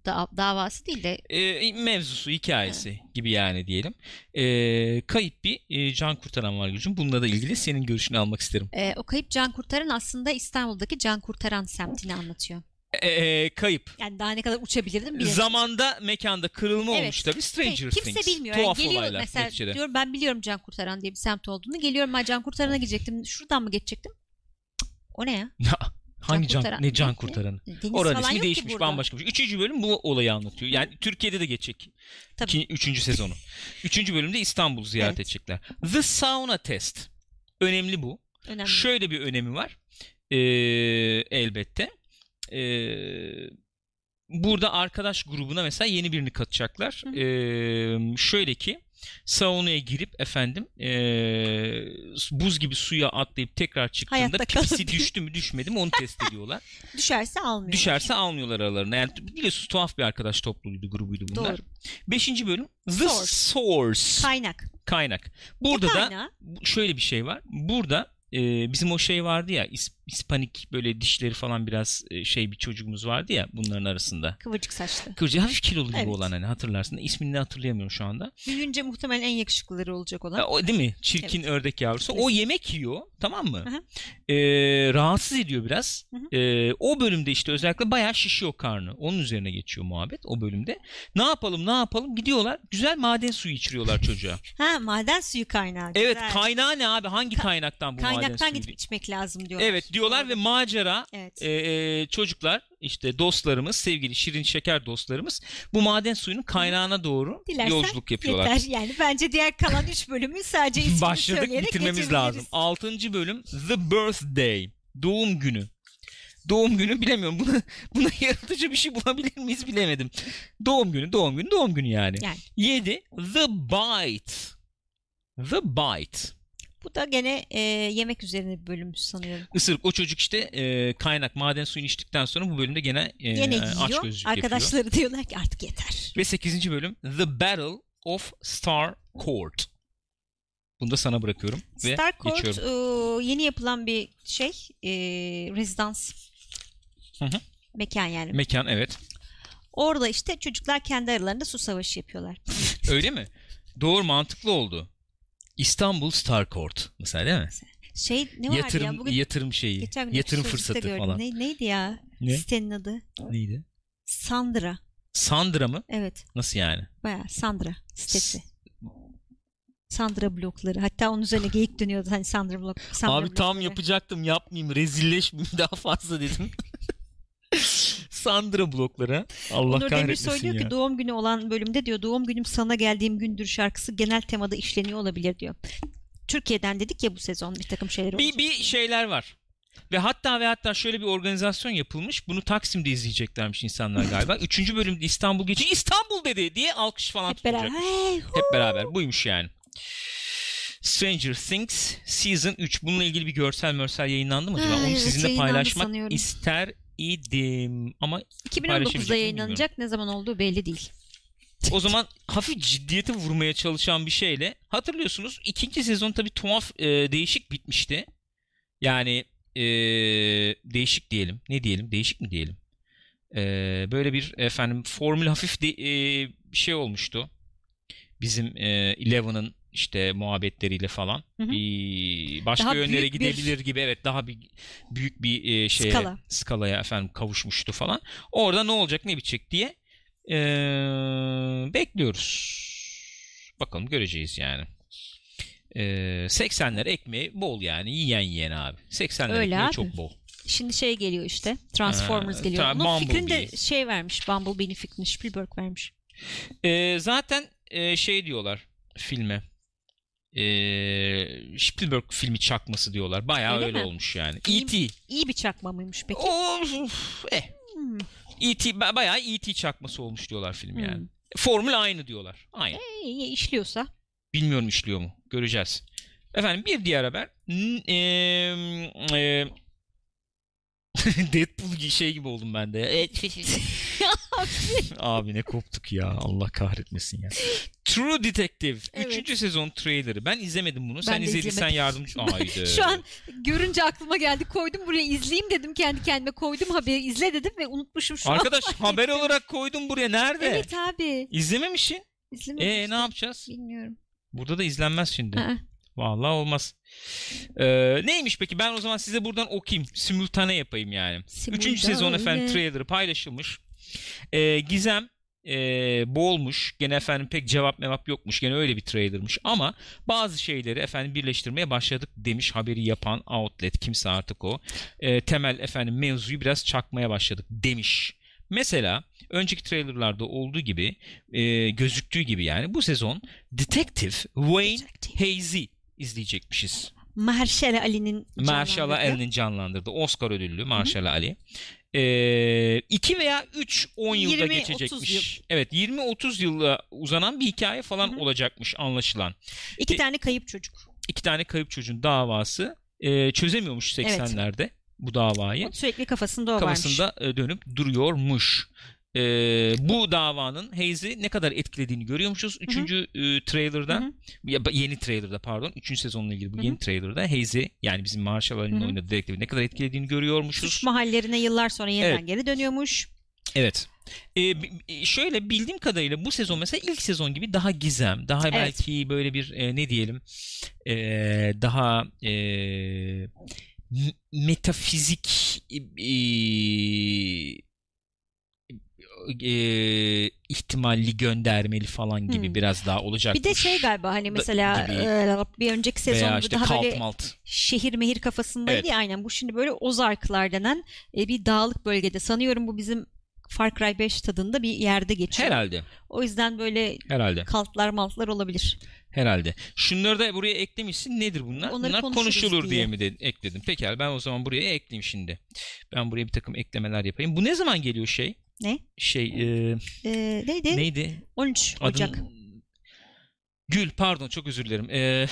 da- davası değil de Ee, mevzusu, hikayesi gibi yani diyelim. Ee, kayıp bir e, can kurtaran var gücüm. Bununla da ilgili senin görüşünü almak isterim. e, o kayıp can kurtaran aslında İstanbul'daki can kurtaran semtini anlatıyor. Ee, kayıp. Yani daha ne kadar uçabilirdim bilemedim. Zamanda, mekanda kırılma Evet. olmuş tabii. Stranger Kimse Things. bilmiyor. Yani Tuhaf geliyor olaylar mesela neticede. diyorum ben biliyorum Can Kurtaran diye bir semt olduğunu. Geliyorum ben Can Kurtaran'a gidecektim. Şuradan mı geçecektim? O ne ya? Hangi can, Kurtaran. ne can kurtaranı? Deniz Oranın ismi ki değişmiş bambaşka bir şey. Üçüncü bölüm bu olayı anlatıyor. Yani Türkiye'de de geçecek. Tabii. İki, üçüncü sezonu. Üçüncü bölümde İstanbul'u ziyaret Evet. edecekler. The Sauna Test. Önemli bu. Önemli. Şöyle bir önemi var. Ee, elbette. Ee, burada arkadaş grubuna mesela yeni birini katacaklar. Hı. Ee, şöyle ki saunaya girip efendim ee, buz gibi suya atlayıp tekrar çıktığında pipisi düştü mü düşmedi mi onu test ediyorlar. Düşerse almıyor. Düşerse almıyorlar aralarına. Yani biliyorsunuz tuhaf bir arkadaş topluluğuydu, grubuydu bunlar. Doğru. Beşinci bölüm The Source. Source. Kaynak. Kaynak. Burada Ne da şöyle bir şey var. Burada e, bizim o şey vardı ya İs- İspanik böyle dişleri falan biraz e, şey bir çocuğumuz vardı ya bunların arasında. Kıvırcık saçlı. Kıvırcık hafif kilolu gibi Evet. olan hani hatırlarsın. İsmini hatırlayamıyorum şu anda. Büyüyünce muhtemelen en yakışıklıları olacak olan. Ha, o değil mi? Çirkin ördek yavrusu. O Kesin. yemek yiyor tamam mı? Ee, rahatsız ediyor biraz. Ee, o bölümde işte özellikle bayağı şişiyor karnı. Onun üzerine geçiyor muhabbet o bölümde. Ne yapalım ne yapalım gidiyorlar güzel maden suyu içiriyorlar çocuğa. Ha maden suyu kaynağı. evet Güzel. kaynağı ne abi? Hangi Ka- kaynaktan bu maden Kaynaktan suyu? gidip içmek lazım diyorlar. Evet diyorlar ve macera Evet. e, e, çocuklar işte dostlarımız sevgili şirin şeker dostlarımız bu maden suyunun kaynağına doğru Dilersen yolculuk yapıyorlar. Yeter yani bence diğer kalan 3 bölümü sadece ismini Başladık söyleyerek bitirmemiz lazım. Altıncı bölüm The Birthday. Doğum günü. Doğum günü bilemiyorum. Buna, buna yaratıcı bir şey bulabilir miyiz bilemedim. Doğum günü, doğum günü, doğum günü yani. Yani. 7. The Bite. The Bite. Bu da gene e, yemek üzerine bir bölüm sanıyorum. Isırık o çocuk işte e, kaynak maden suyunu içtikten sonra bu bölümde gene, e, Gene aç gözlük yapıyor. Arkadaşları diyorlar ki artık yeter. Ve 8. bölüm The Battle of Star Court. Bunu da sana bırakıyorum ve Starcourt geçiyorum. e, yeni yapılan bir şey. E, rezidans. Hı hı. Mekan yani. Mekan evet. Orada işte çocuklar kendi aralarında su savaşı yapıyorlar. Öyle mi? Doğru mantıklı oldu. İstanbul Star Court mesela değil mi? Şey ne vardı yatırım ya bugün yatırım şeyi. geçen Yatırım fırsatı gördüm. falan. Ne, neydi ya? Ne? Sitenin adı. Neydi? Sandra. Sandra mı? Evet. Nasıl yani? Bayağı Sandra sitesi. Sandra blokları. Hatta onun üzerine geyik dönüyordu. Hani Sandra blok. Sandra Abi tam blokları. yapacaktım yapmayayım rezilleşmeyeyim daha fazla dedim. Sandra blokları. Allah Onur Demir söylüyor ya. ki doğum günü olan bölümde diyor doğum günüm sana geldiğim gündür şarkısı genel temada işleniyor olabilir diyor. Türkiye'den dedik ya bu sezon bir takım şeyler olacak. bir, bir şeyler var. Ve hatta ve hatta şöyle bir organizasyon yapılmış. Bunu Taksim'de izleyeceklermiş insanlar galiba. Üçüncü bölümde İstanbul geçince İstanbul dedi diye alkış falan Hep beraber. tutulacak. Hey, Hep beraber. Buymuş yani. Stranger Things Season 3. Bununla ilgili bir görsel mörsel yayınlandı mı acaba? Onu sizinle paylaşmak sanıyorum. ister idim. Ama 2019'da paylaşabilecek miyim yayınlanacak. Ne zaman olduğu belli değil. o zaman hafif ciddiyete vurmaya çalışan bir şeyle hatırlıyorsunuz ikinci sezon tabii tuhaf e, değişik bitmişti. Yani e, değişik diyelim. Ne diyelim? Değişik mi diyelim? E, böyle bir efendim formül hafif de, e, şey olmuştu. Bizim e, Eleven'ın işte muhabbetleriyle falan. Hı hı. Bir başka Daha yönlere büyük bir- gidebilir gibi evet daha bir büyük bir e, şeye Skala. skalaya efendim kavuşmuştu falan. Orada ne olacak ne bitecek diye e, bekliyoruz. Bakalım göreceğiz yani. E, 80'ler ekmeği bol yani yiyen yiyen abi. 80'ler Öyle ekmeği abi. çok bol. Şimdi şey geliyor işte. Transformers Ha, geliyor. ta- Onun fikrini de şey vermiş. Bumblebee'nin fikrini Spielberg vermiş. E, zaten e, şey diyorlar filme. E, Spielberg filmi çakması diyorlar. Bayağı Öyle öyle, mi? olmuş yani. İyi- E.T. İyi bir çakma mıymış peki? Of, eh. Hmm. E.T. ba- bayağı E.T. çakması olmuş diyorlar film yani. Hmm. Formül aynı diyorlar. Aynı. İyi işliyorsa. Bilmiyorum işliyor mu. Göreceğiz. Efendim bir diğer haber. Eee, Deadpool şey gibi oldum ben de. Abi ne koptuk ya. Allah kahretmesin ya. True Detective. Evet. Üçüncü sezon trailerı. Ben izlemedim bunu. Sen Ben de izlediysen yardımcı... Haydi. Şu an görünce aklıma geldi. Koydum buraya izleyeyim dedim. Kendi kendime koydum haberi izle dedim ve unutmuşum şu Arkadaş an. haber olarak koydum buraya. Nerede? Evet abi. İzlememişsin. İzlemedim. Ee ne yapacağız? Bilmiyorum. Burada da izlenmez şimdi. Ha, Vallahi olmaz. Ee, neymiş peki? Ben o zaman size buradan okuyayım. Simultane yapayım yani. Üçüncü sezon efendim trailer'ı paylaşılmış. Ee, Gizem e, boğulmuş. Gene efendim pek cevap mevap yokmuş. Gene öyle bir trailer'mış. Ama bazı şeyleri efendim birleştirmeye başladık demiş haberi yapan outlet. Kimse artık o. Ee, temel efendim mevzuyu biraz çakmaya başladık demiş. Mesela önceki trailerlarda olduğu gibi e, gözüktüğü gibi yani bu sezon Detective Wayne Hazy izleyecekmişiz. Marshall Ali'nin Marshall. Ali'nin canlandırdığı Oscar ödüllü Marshall Ali. Ee, 2 veya 3 10 yılda 20-30 geçecekmiş. Evet 20-30 yılla uzanan bir hikaye falan Hı hı. olacakmış anlaşılan. İki E- tane kayıp çocuk. İki tane kayıp çocuğun davası e, çözemiyormuş 80'lerde bu davayı. Sürekli kafasında o varmış. Kafasında e, dönüp duruyormuş. E, bu davanın Hayes'i ne kadar etkilediğini görüyormuşuz. Üçüncü e, trailer'da ya, yeni trailer'da pardon. Üçüncü sezonla ilgili bu Hı hı. yeni trailer'da Hayes'i yani bizim Marshall Ali'nin oynadığı dedektifi ne kadar etkilediğini görüyormuşuz. Suç mahallerine yıllar sonra yeniden Evet. geri dönüyormuş. Evet. Ee, şöyle bildiğim kadarıyla bu sezon mesela ilk sezon gibi daha gizem, daha Evet. belki böyle bir e, ne diyelim e, daha e, metafizik e, e, ihtimalli göndermeli falan gibi Hmm. biraz daha olacak. Bir de şey galiba hani mesela gibi. e, bir önceki veya sezonda işte daha kalt böyle malt. şehir mehir kafasındaydı Evet. ya aynen. Bu şimdi böyle Ozarklar denen e, bir dağlık bölgede. Sanıyorum bu bizim Far Cry 5 tadında bir yerde geçiyor. Herhalde. O yüzden böyle Herhalde. kaltlar maltlar olabilir. Herhalde. Şunları da buraya eklemişsin. Nedir bunlar? Onları bunlar konuşulur diye. diye. mi de ekledim? Pekala ben o zaman buraya ekleyeyim şimdi. Ben buraya bir takım eklemeler yapayım. Bu ne zaman geliyor şey? Ne? Şey e, Ee, neydi? neydi? 13 Adını- Ocak. Gül pardon çok özür dilerim. E,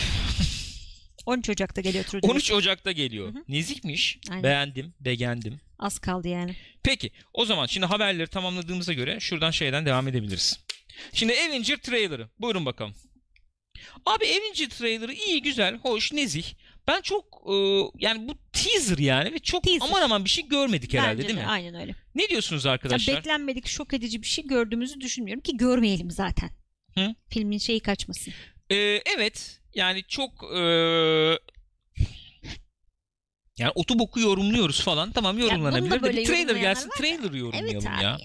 13 Ocak'ta geliyor True Detective. 13 Ocak'ta geliyor. Hı hı. Nezikmiş. Aynen. Beğendim. Beğendim. Az kaldı yani. Peki o zaman şimdi haberleri tamamladığımıza göre şuradan şeyden devam edebiliriz. Şimdi Avenger trailer'ı. Buyurun bakalım. Abi Avenger trailer'ı iyi, güzel, hoş, nezih. Ben çok e, yani bu teaser yani ve çok Teaser. aman aman bir şey görmedik herhalde Bence değil de, mi? Aynen öyle. Ne diyorsunuz Ya arkadaşlar? beklenmedik şok edici bir şey gördüğümüzü düşünmüyorum ki görmeyelim zaten. Hı? Filmin şeyi kaçmasın. Ee, evet yani çok e, yani otu boku yorumluyoruz falan. Tamam yorumlanabilir. de böyle bir trailer gelsin trailer yorumlayalım Evet ya. yani.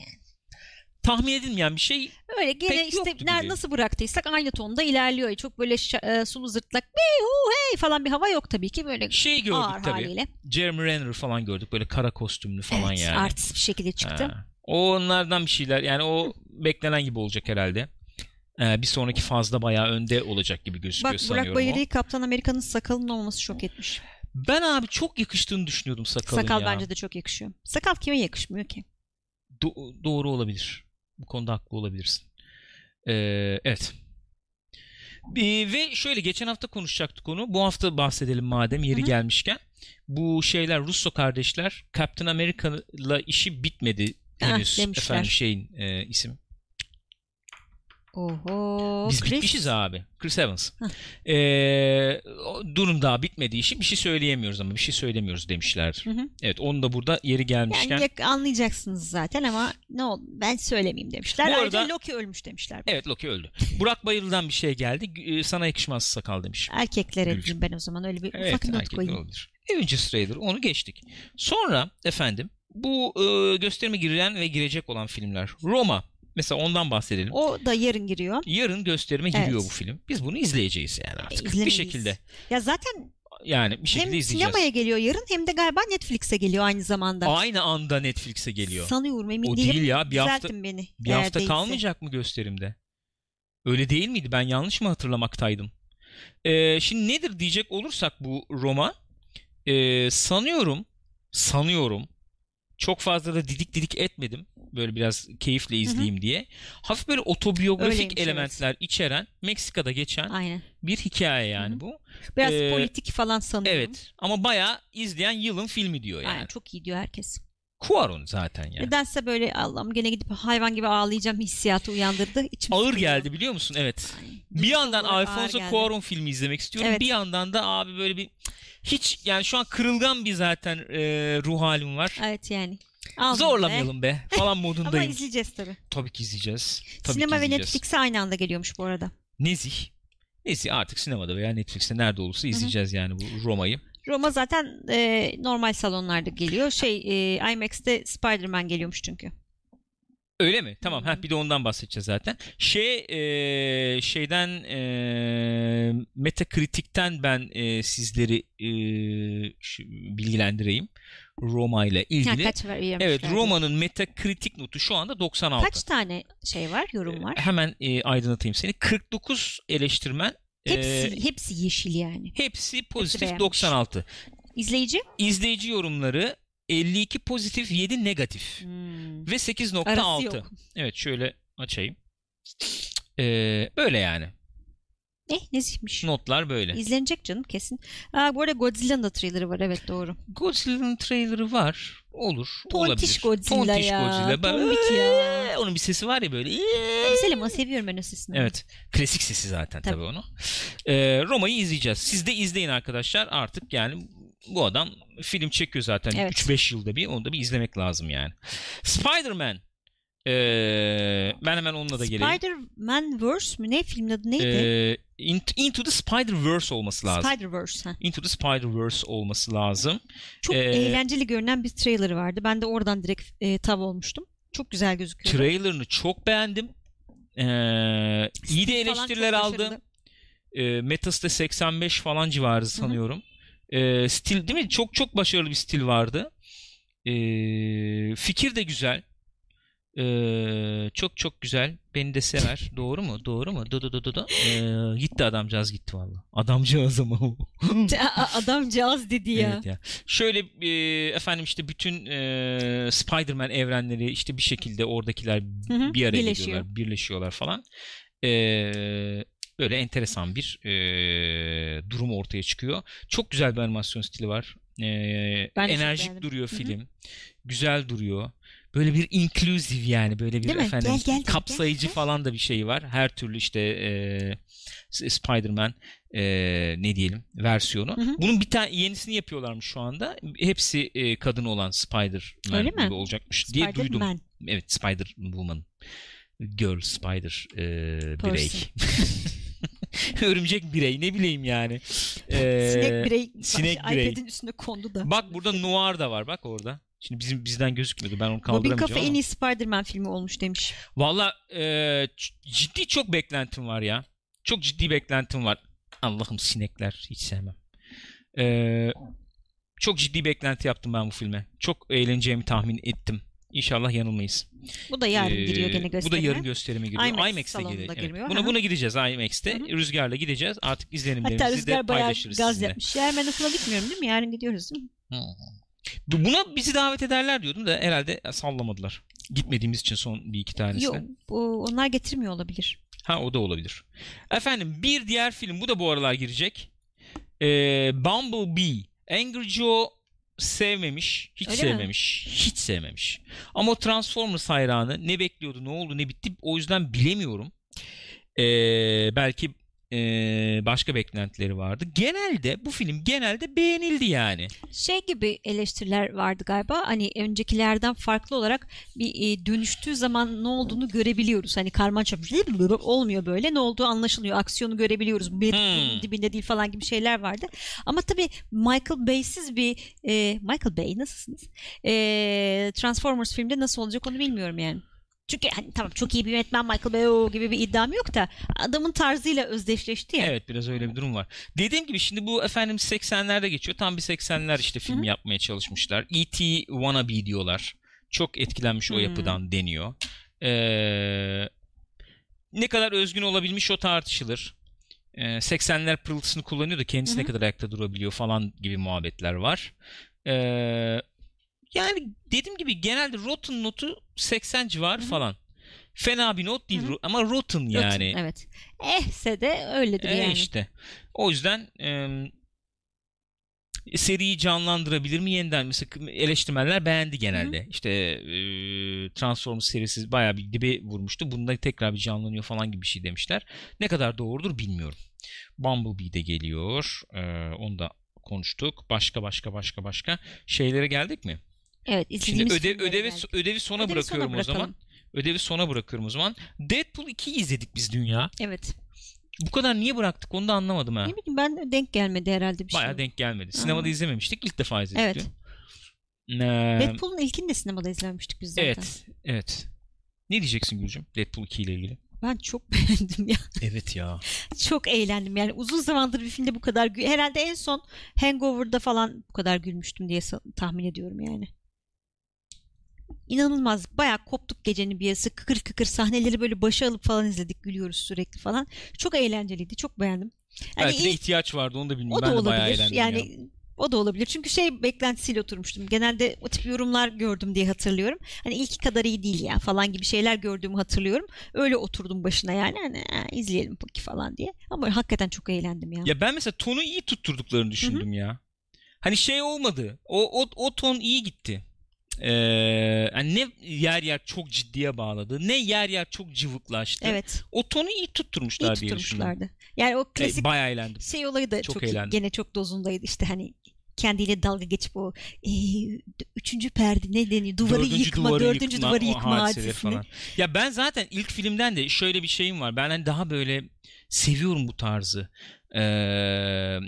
Tahmin edilmeyen bir şey Öyle gene işte ner- nasıl bıraktıysak aynı tonda ilerliyor. Çok böyle e, sulu zırtlak hey, hu, hey falan bir hava yok tabii ki böyle şey gördük ağır tabii. haliyle. Jeremy Renner falan gördük böyle kara kostümlü falan evet, yani. artist bir şekilde çıktı. Ha. O onlardan bir şeyler yani o beklenen gibi olacak herhalde. Ee, bir sonraki fazda bayağı önde olacak gibi gözüküyor Bak sanıyorum Burak o. Bayır'ı Kaptan Amerika'nın sakalının olması şok etmiş. Ben abi çok yakıştığını düşünüyordum sakalın Sakal ya. bence de çok yakışıyor. Sakal kime yakışmıyor ki? Do- doğru olabilir. Bu konuda haklı olabilirsin. Ee, evet. Ee, ve şöyle geçen hafta konuşacaktık onu. Bu hafta bahsedelim madem yeri Hı hı. gelmişken. Bu şeyler Russo kardeşler Captain America'la işi bitmedi Ah, henüz. demişler. Efendim şeyin e, isim. Oho. Biz Chris. bitmişiz abi. Chris Evans. Ee, durum daha bitmediği için bir şey söyleyemiyoruz ama bir şey söylemiyoruz demişler. Hı hı. Evet onu da burada yeri gelmişken. Yani anlayacaksınız zaten ama ne oldu ben söylemeyeyim demişler. Bu Ayrıca arada- Loki ölmüş demişler. Evet Loki öldü. Burak Bayıl'dan bir şey geldi. Ee, Sana yakışmaz sakal demiş. Erkeklere diyeyim ben o zaman öyle bir Evet ufak not koyayım. olabilir. Avengers trailer onu geçtik. Sonra efendim bu e, gösterime girilen ve girecek olan filmler. Roma. Mesela ondan bahsedelim. O da yarın giriyor. Yarın gösterime giriyor Evet. bu film. Biz bunu izleyeceğiz yani artık. bir İzlemeliyiz. şekilde. Ya zaten Yani bir şekilde hem izleyeceğiz. sinemaya geliyor yarın hem de galiba Netflix'e geliyor aynı zamanda. Aynı anda Netflix'e geliyor. Sanıyorum emin O değilim. değil ya, bir hafta- beni. Bir hafta değilse. kalmayacak mı gösterimde? Öyle değil miydi? Ben yanlış mı hatırlamaktaydım? Ee, şimdi nedir diyecek olursak bu Roma ee, sanıyorum sanıyorum çok fazla da didik didik etmedim. Böyle biraz keyifle izleyeyim diye. Hafif böyle otobiyografik Öyleymiş, evet. elementler içeren Meksika'da geçen Aynen. bir hikaye yani Hı hı. bu. Biraz Ee, politik falan sanıyorum. Evet ama bayağı izleyen yılın filmi diyor yani. Aynen, çok iyi diyor herkes. Cuarón zaten yani. Nedense böyle Allah'ım gene gidip hayvan gibi ağlayacağım hissiyatı uyandırdı. İçim Ağır sıkılıyor. geldi biliyor musun? Evet. Aynen. Bir yandan Alfonso. Cuarón filmi izlemek istiyorum. Evet. Bir yandan da abi böyle bir hiç yani şu an kırılgan bir zaten e, ruh halim var. Evet yani. Be. Zorlamayalım be falan Ama modundayım. izleyeceğiz tabii. Tabii ki izleyeceğiz. Tabii Sinema ki ve izleyeceğiz. Netflix'e aynı anda geliyormuş bu arada. Nezih. Nezih artık sinemada veya Netflix'te nerede olursa izleyeceğiz yani bu Roma'yı. Roma zaten e, normal salonlarda geliyor. Şey e, IMAX'te Spider-Man geliyormuş çünkü. Öyle mi? Tamam. Ha bir de ondan bahsedeceğiz zaten. Şey e, şeyden e, Metacritic'ten ben e, sizleri e, şu- bilgilendireyim. Roma ile Ha, ilgili. kaç var vermişler Evet. Roma'nın Metacritic notu şu anda 96. Kaç tane şey var, yorum var? Hemen e, aydınlatayım seni. 49 eleştirmen. E, Hepsi hepsi yeşil yani. hepsi pozitif beğenmiş. 96. İzleyici? İzleyici yorumları 52 pozitif 7 negatif Hmm. ve Arası 8.6. yok. Evet şöyle açayım. Ee, böyle yani. Eh nezihmiş. Notlar böyle. İzlenecek canım kesin. Aa, bu arada Godzilla'nın da trailerı var evet doğru. Godzilla'nın trailer'ı var. Olur. Tontiş olabilir. Godzilla Tontiş ya, Godzilla. Ben- tombik ya. Onun bir sesi var ya böyle. Güzel ama seviyorum ben o sesini. Evet. Klasik sesi zaten tabii, Tabii. onu. Ee, Roma'yı izleyeceğiz. Siz de izleyin arkadaşlar. Artık yani bu adam film çekiyor zaten Evet. 3-5 yılda bir. Onu da bir izlemek lazım yani. Spider-Man. Ee, ben hemen onunla da geleyim. Spider-Man Verse mü? Ne filmin adı neydi? Ee, Into, Into the Spider-Verse olması lazım. Spider-Verse. Ha. Into the Spider-Verse olması lazım. Çok Ee, eğlenceli görünen bir trailer vardı. Ben de oradan direkt e, tav olmuştum. Çok güzel gözüküyor. Trailer'ını çok beğendim. Ee, iyi de eleştiriler aldı. Ee, Metas'ta 85 falan civarı sanıyorum. Ee, stil değil mi? Çok çok başarılı bir stil vardı. Ee, fikir de güzel. Ee, çok çok güzel. Beni de sever. Doğru mu? Doğru mu? Du du du du du. Ee, gitti adamcağız gitti valla. Adamcağız ama o. Adamcağız dedi ya. Evet ya. Şöyle e, efendim işte bütün e, Spider-Man evrenleri işte bir şekilde oradakiler bir araya birleşiyor. geliyorlar, birleşiyorlar falan. E, böyle enteresan bir e, durum ortaya çıkıyor. Çok güzel bir animasyon stili var. E, çok enerjik duruyor film. Güzel duruyor. Böyle bir inclusive yani böyle bir Değil efendim Gel, gel, kapsayıcı gel. falan da bir şeyi var. Her türlü işte e, Spider-Man e, ne diyelim versiyonu. Hı hı. Bunun bir tane yenisini yapıyorlarmış şu anda. Hepsi e, kadın olan Spider-Man Öyle mi? gibi olacakmış diye duydum. Evet Spider-Woman. Girl Spider e, birey. Örümcek birey ne bileyim yani. E, sinek birey. sinek birey. iPad'in üstünde kondu da. Bak burada Noir da var bak orada. Şimdi bizim bizden gözükmüyordu. Ben onu Bobin kaldıramayacağım Kafa ama. en iyi Spider-Man filmi olmuş demiş. Valla e, ciddi çok beklentim var ya. Çok ciddi beklentim var. Allah'ım sinekler hiç sevmem. E, çok ciddi beklenti yaptım ben bu filme. Çok eğleneceğimi tahmin ettim. İnşallah yanılmayız. Bu da yarın Ee, giriyor gene Bu da gösterime. yarın gösterime giriyor. IMAX salonunda giriyor. Evet. girmiyor. Buna, buna gideceğiz IMAX'te. Hı hı. Rüzgarla gideceğiz. Artık izlenimlerimizi Hatta de Rüzgar bayağı paylaşırız gaz sizinle. yapmış. Ya ben okula gitmiyorum değil mi? Yarın gidiyoruz değil mi? Bu- Buna bizi davet ederler diyordum da herhalde sallamadılar. Gitmediğimiz için son bir iki tanesine. Yok. Onlar getirmiyor olabilir. Ha o da olabilir. Efendim bir diğer film bu da bu aralar girecek. Ee, Bumblebee. Angry Joe sevmemiş. Hiç Öyle mi? sevmemiş. Hiç sevmemiş. Ama o Transformers hayranı ne bekliyordu, ne oldu, ne bitti o yüzden bilemiyorum. Ee, belki ee, başka beklentileri vardı. Genelde bu film genelde beğenildi yani. Şey gibi eleştiriler vardı galiba. Hani öncekilerden farklı olarak bir e, dönüştüğü zaman ne olduğunu görebiliyoruz. Hani karman çapmış olmuyor böyle. Ne olduğu anlaşılıyor. Aksiyonu görebiliyoruz. Bir Hmm. dibinde değil falan gibi şeyler vardı. Ama tabii Michael Bay'siz bir e, Michael Bay nasılsınız? E, Transformers filmde nasıl olacak onu bilmiyorum yani. Çünkü hani tamam çok iyi bir yönetmen Michael Bay gibi bir iddiam yok da adamın tarzıyla özdeşleşti ya. Evet biraz öyle bir durum var. Dediğim gibi şimdi bu efendim 80'lerde geçiyor. Tam bir 80'ler işte film Hı hı. yapmaya çalışmışlar. E.T. Wannabe diyorlar. Çok etkilenmiş o Hmm. yapıdan deniyor. Ee, ne kadar özgün olabilmiş o tartışılır. Ee, 80'ler pırıltısını kullanıyor da kendisi Hı ne kadar ayakta durabiliyor falan gibi muhabbetler var. Ee, yani dediğim gibi genelde Rotten notu 80 civarı Hı hı. falan. Fena bir not değil Hı hı. ama Rotten yani. Rotten, evet. Ehse de öyledir E yani. işte. O yüzden em, seriyi canlandırabilir mi yeniden? Mesela eleştirmenler beğendi genelde. İşte e, Transformers serisi bayağı bir dibe vurmuştu. Bunda tekrar bir canlanıyor falan gibi bir şey demişler. Ne kadar doğrudur bilmiyorum. Bumblebee de geliyor. E, onu da konuştuk. Başka başka başka başka şeylere geldik mi? Evet Şimdi izlediğimiz ödev, filmlere ödevi geldik. ödevi sona Ödevi sona bırakıyorum o zaman. Ödevi sona bırakıyorum o zaman. Deadpool 2'yi izledik biz dünya. Evet. Bu kadar niye bıraktık onu da anlamadım ha. Ne bileyim ben denk gelmedi herhalde bir Bayağı şey. denk gelmedi. Sinemada Aa. izlememiştik. İlk defa izledik. Evet. Ee, Deadpool'un ilkini de sinemada izlemiştik biz zaten. evet. Evet. Ne diyeceksin Gülcüm? Deadpool 2 ile ilgili. Ben çok beğendim ya. Evet ya. Çok eğlendim yani. Uzun zamandır bir filmde bu kadar herhalde en son Hangover'da falan bu kadar gülmüştüm diye tahmin ediyorum yani. İnanılmaz. Bayağı koptuk gecenin bir yarısı. Kıkır kıkır sahneleri böyle başa alıp falan izledik. Gülüyoruz sürekli falan. Çok eğlenceliydi. Çok beğendim. Hani Belki de ihtiyaç vardı onu da bilmiyorum. O ben da bayağı olabilir. eğlendim Yani ya. o da olabilir. Çünkü şey beklentisiyle oturmuştum. Genelde o tip yorumlar gördüm diye hatırlıyorum. Hani ilki kadar iyi değil ya falan gibi şeyler gördüğümü hatırlıyorum. Öyle oturdum başına yani. Hani "Ha, izleyelim peki falan diye. Ama hakikaten çok eğlendim ya. Ya ben mesela tonu iyi tutturduklarını düşündüm ya. Hani şey olmadı. O, o, o ton iyi gitti. Ee, yani ne yer yer çok ciddiye bağladı. Ne yer yer çok cıvıklaştı. Evet. O tonu iyi tutturmuşlar iyi diye tutturmuşlardı. Yani o klasik E, bayağı eğlendim. şey olayı da çok çok, eğlendim. gene çok dozundaydı. İşte hani kendiyle dalga geçip o e, üçüncü perde ne deniyor? Duvarı Dördüncü yıkma, duvarı dördüncü yıkma, duvarı yıkma hadisesini. falan. Ya ben zaten ilk filmden de şöyle bir şeyim var. Ben hani daha böyle seviyorum bu tarzı. Ee,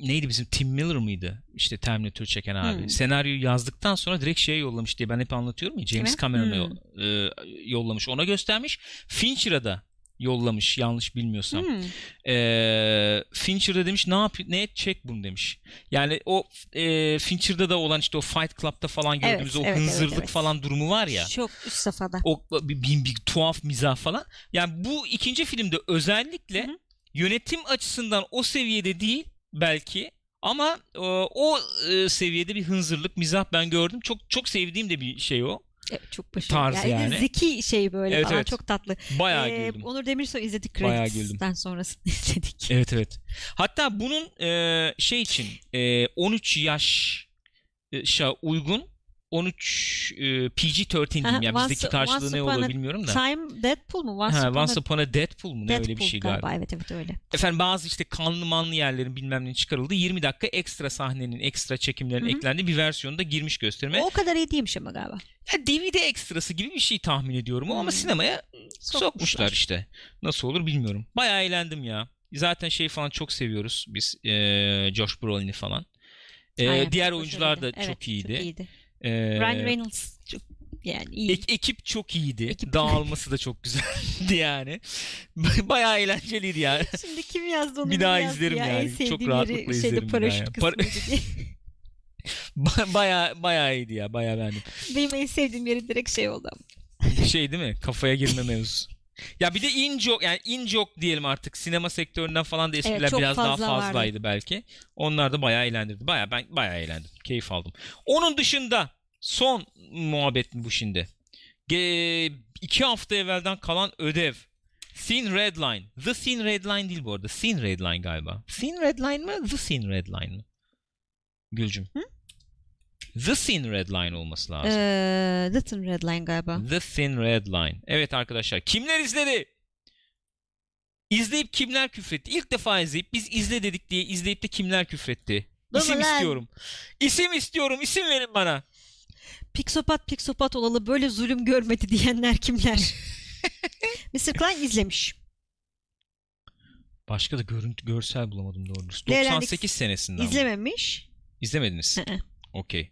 neydi bizim Tim Miller mıydı? İşte Terminator çeken abi. Hmm. Senaryoyu yazdıktan sonra direkt şeye yollamış diye ben hep anlatıyorum ya. James? Cameron'a Hmm. e, yollamış. Ona göstermiş. Fincher'a da yollamış yanlış bilmiyorsam. Hmm. Ee, Fincher de demiş ne yap ne edecek bunu demiş. Yani o e, Fincher'da da olan işte o Fight Club'da falan gördüğümüz Evet, o evet, evet, hınzırlık evet. falan durumu var ya. Çok üst safhada. O bir, bir, bir tuhaf mizah falan. Yani bu ikinci filmde özellikle Hı hı. yönetim açısından o seviyede değil belki ama e, o e, seviyede bir hınzırlık mizah ben gördüm. Çok çok sevdiğim de bir şey o. Evet, çok başarılı. Tarz yani. Zeki şey böyle Evet, falan evet. çok tatlı. Bayağı Ee, güldüm. Onur Demirsoy izledik Credits'ten sonrasını izledik. Evet evet. Hatta bunun e, şey için e, 13 yaşa uygun 13 e, PG-13 diyeyim. Yani bizdeki karşılığı Once ne olur bilmiyorum da. Time Deadpool mu? Once, Ha, Upon Once Upon a Deadpool mu ne öyle bir Deadpool şey galiba. Evet evet öyle. Efendim bazı işte kanlı manlı yerlerin bilmem ne çıkarıldı. 20 dakika ekstra sahnenin, ekstra çekimlerin Hı hı. eklendiği bir versiyonda girmiş gösterime. O, kadar iyi değilmiş ama galiba. Ya DVD ekstrası gibi bir şey tahmin ediyorum o ama Hmm. sinemaya sokmuşlar. Sokmuşlar. işte. Nasıl olur bilmiyorum. Bayağı eğlendim ya. Zaten şey falan çok seviyoruz biz. Ee, Josh Brolin'i falan. Ee, Aynen, diğer oyuncular da başarılıydı. çok Evet, iyiydi. Çok iyiydi. Ee, Ryan Reynolds çok yani iyi. ek- ekip çok iyiydi. Ekip- Dağılması da çok güzeldi yani. Bayağı eğlenceliydi yani. Şimdi kim yazdı onu? Bir daha izlerim ya. yani. En Çok rahatlıkla izlerim şeyde paraşüt yani. diye. Ba- bayağı bayağı iyiydi ya. Bayağı beğendim. Benim en sevdiğim yeri direkt şey oldu şey değil mi? Kafaya girme mevzusu. Ya bir de in joke yani in joke diyelim artık sinema sektöründen falan da espriler çok biraz daha fazla vardı. fazlaydı belki. Onlar da bayağı eğlendirdi. Bayağı ben bayağı eğlendim. Keyif aldım. Onun dışında son muhabbet mi bu şimdi? Ge- iki hafta evvelden kalan ödev. Thin Red Line. The Thin Red Line değil bu arada. Thin Red Line galiba. Thin Red Line mı? The Thin Red Line mı? Gülcüm. The Thin Red Line olması lazım. Ee, The Thin Red Line galiba. The Thin Red Line. Evet arkadaşlar kimler izledi? İzleyip kimler küfretti? İlk defa izleyip biz izle dedik diye izleyip de kimler küfretti? İsim lan? istiyorum. İsim istiyorum. İsim verin bana. Piksopat piksopat olalı böyle zulüm görmedi diyenler kimler? Mr. Klein izlemiş. Başka da görüntü görsel bulamadım doğru. dürüst. Leyla'nın 98 senesinden. mi? İzlememiş. İzlemediniz. Hı hı. Okey.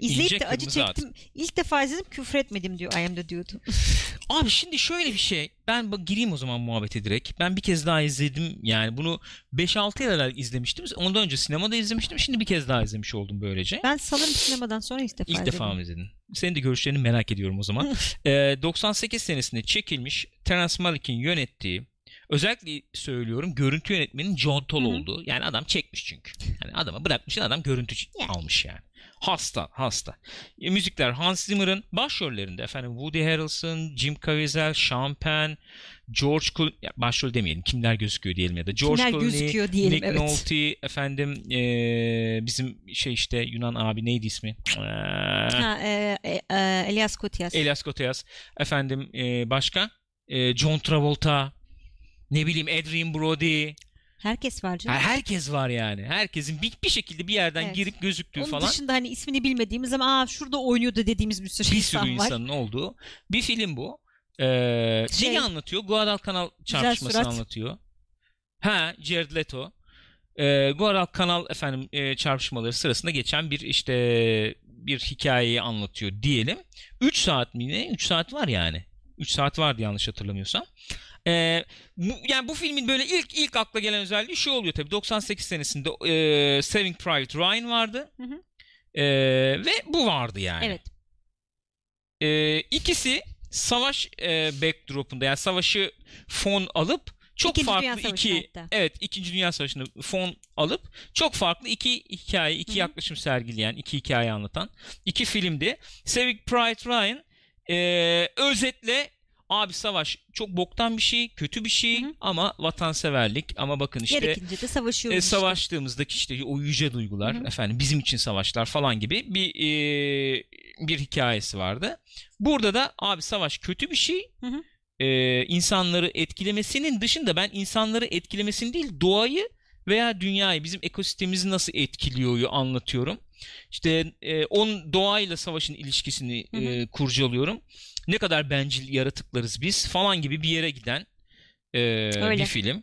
İzleyip İnce de acı at. çektim. İlk defa izledim küfretmedim diyor IM'de diyordu. Abi şimdi şöyle bir şey. Ben gireyim o zaman muhabbete direkt. Ben bir kez daha izledim. Yani bunu 5-6 yıl evvel izlemiştim. Ondan önce sinemada izlemiştim. Şimdi bir kez daha izlemiş oldum böylece. Ben sanırım sinemadan sonra ilk defa İlk izledim. defa mı izledin? Senin de görüşlerini merak ediyorum o zaman. Ee, 98 senesinde çekilmiş Terence Malick'in yönettiği özellikle söylüyorum görüntü yönetmenin John Toll olduğu. Yani adam çekmiş çünkü. Yani adama bırakmışsın adam görüntü Yani. almış yani. Hasta hasta. E, müzikler Hans Zimmer'ın başrollerinde efendim Woody Harrelson, Jim Caviezel, Sean Penn, George Clooney başrol demeyelim kimler gözüküyor diyelim ya da George Kimler Clooney, gözüküyor diyelim, Nick evet. Nolte efendim e, bizim şey işte Yunan abi neydi ismi? Ee, Ha, e, e, e, Elias Kotias. Elias Koteas. Efendim e, başka? E, John Travolta. Ne bileyim Adrian Brody. Herkes var Ha, canım. herkes var yani. Herkesin bir, bir şekilde bir yerden Evet. girip gözüktüğü Onun falan dışında hani ismini bilmediğimiz ama aa şurada oynuyordu dediğimiz bir sürü bir insan sürü var. insanın olduğu bir film bu. Ee, Şey- neyi anlatıyor? Guadalcanal çarpışmasını anlatıyor. Ha, Jared Leto. Ee, Guadalcanal efendim e, çarpışmaları sırasında geçen bir işte bir hikayeyi anlatıyor diyelim. 3 saat mi ne? 3 saat var yani. 3 saat vardı yanlış hatırlamıyorsam. Ee, bu, yani bu filmin böyle ilk ilk akla gelen özelliği şu oluyor tabii. 98 senesinde e, Saving Private Ryan vardı. Hı hı. Ee, ve bu vardı yani. Evet. Ee, ikisi savaş e, backdrop'unda yani savaşı fon alıp çok İkinci farklı iki hatta. evet 2. Dünya Savaşı'nda fon alıp çok farklı iki hikaye, iki Hı hı. yaklaşım sergileyen, iki hikaye anlatan iki filmdi. Saving Private Ryan e, özetle abi savaş çok boktan bir şey, kötü bir şey Hı hı. ama vatanseverlik ama bakın işte Gerekince de savaşıyoruz e, savaştığımızdaki işte o yüce duygular Hı hı. efendim bizim için savaşlar falan gibi bir e, bir hikayesi vardı. Burada da abi savaş kötü bir şey. E, insanları etkilemesinin dışında ben insanları etkilemesini değil doğayı veya dünyayı bizim ekosistemimizi nasıl etkiliyor anlatıyorum. İşte e, on doğayla savaşın ilişkisini Hı hı. e, kurcalıyorum. Ne kadar bencil yaratıklarız biz falan gibi bir yere giden e, Öyle. bir film.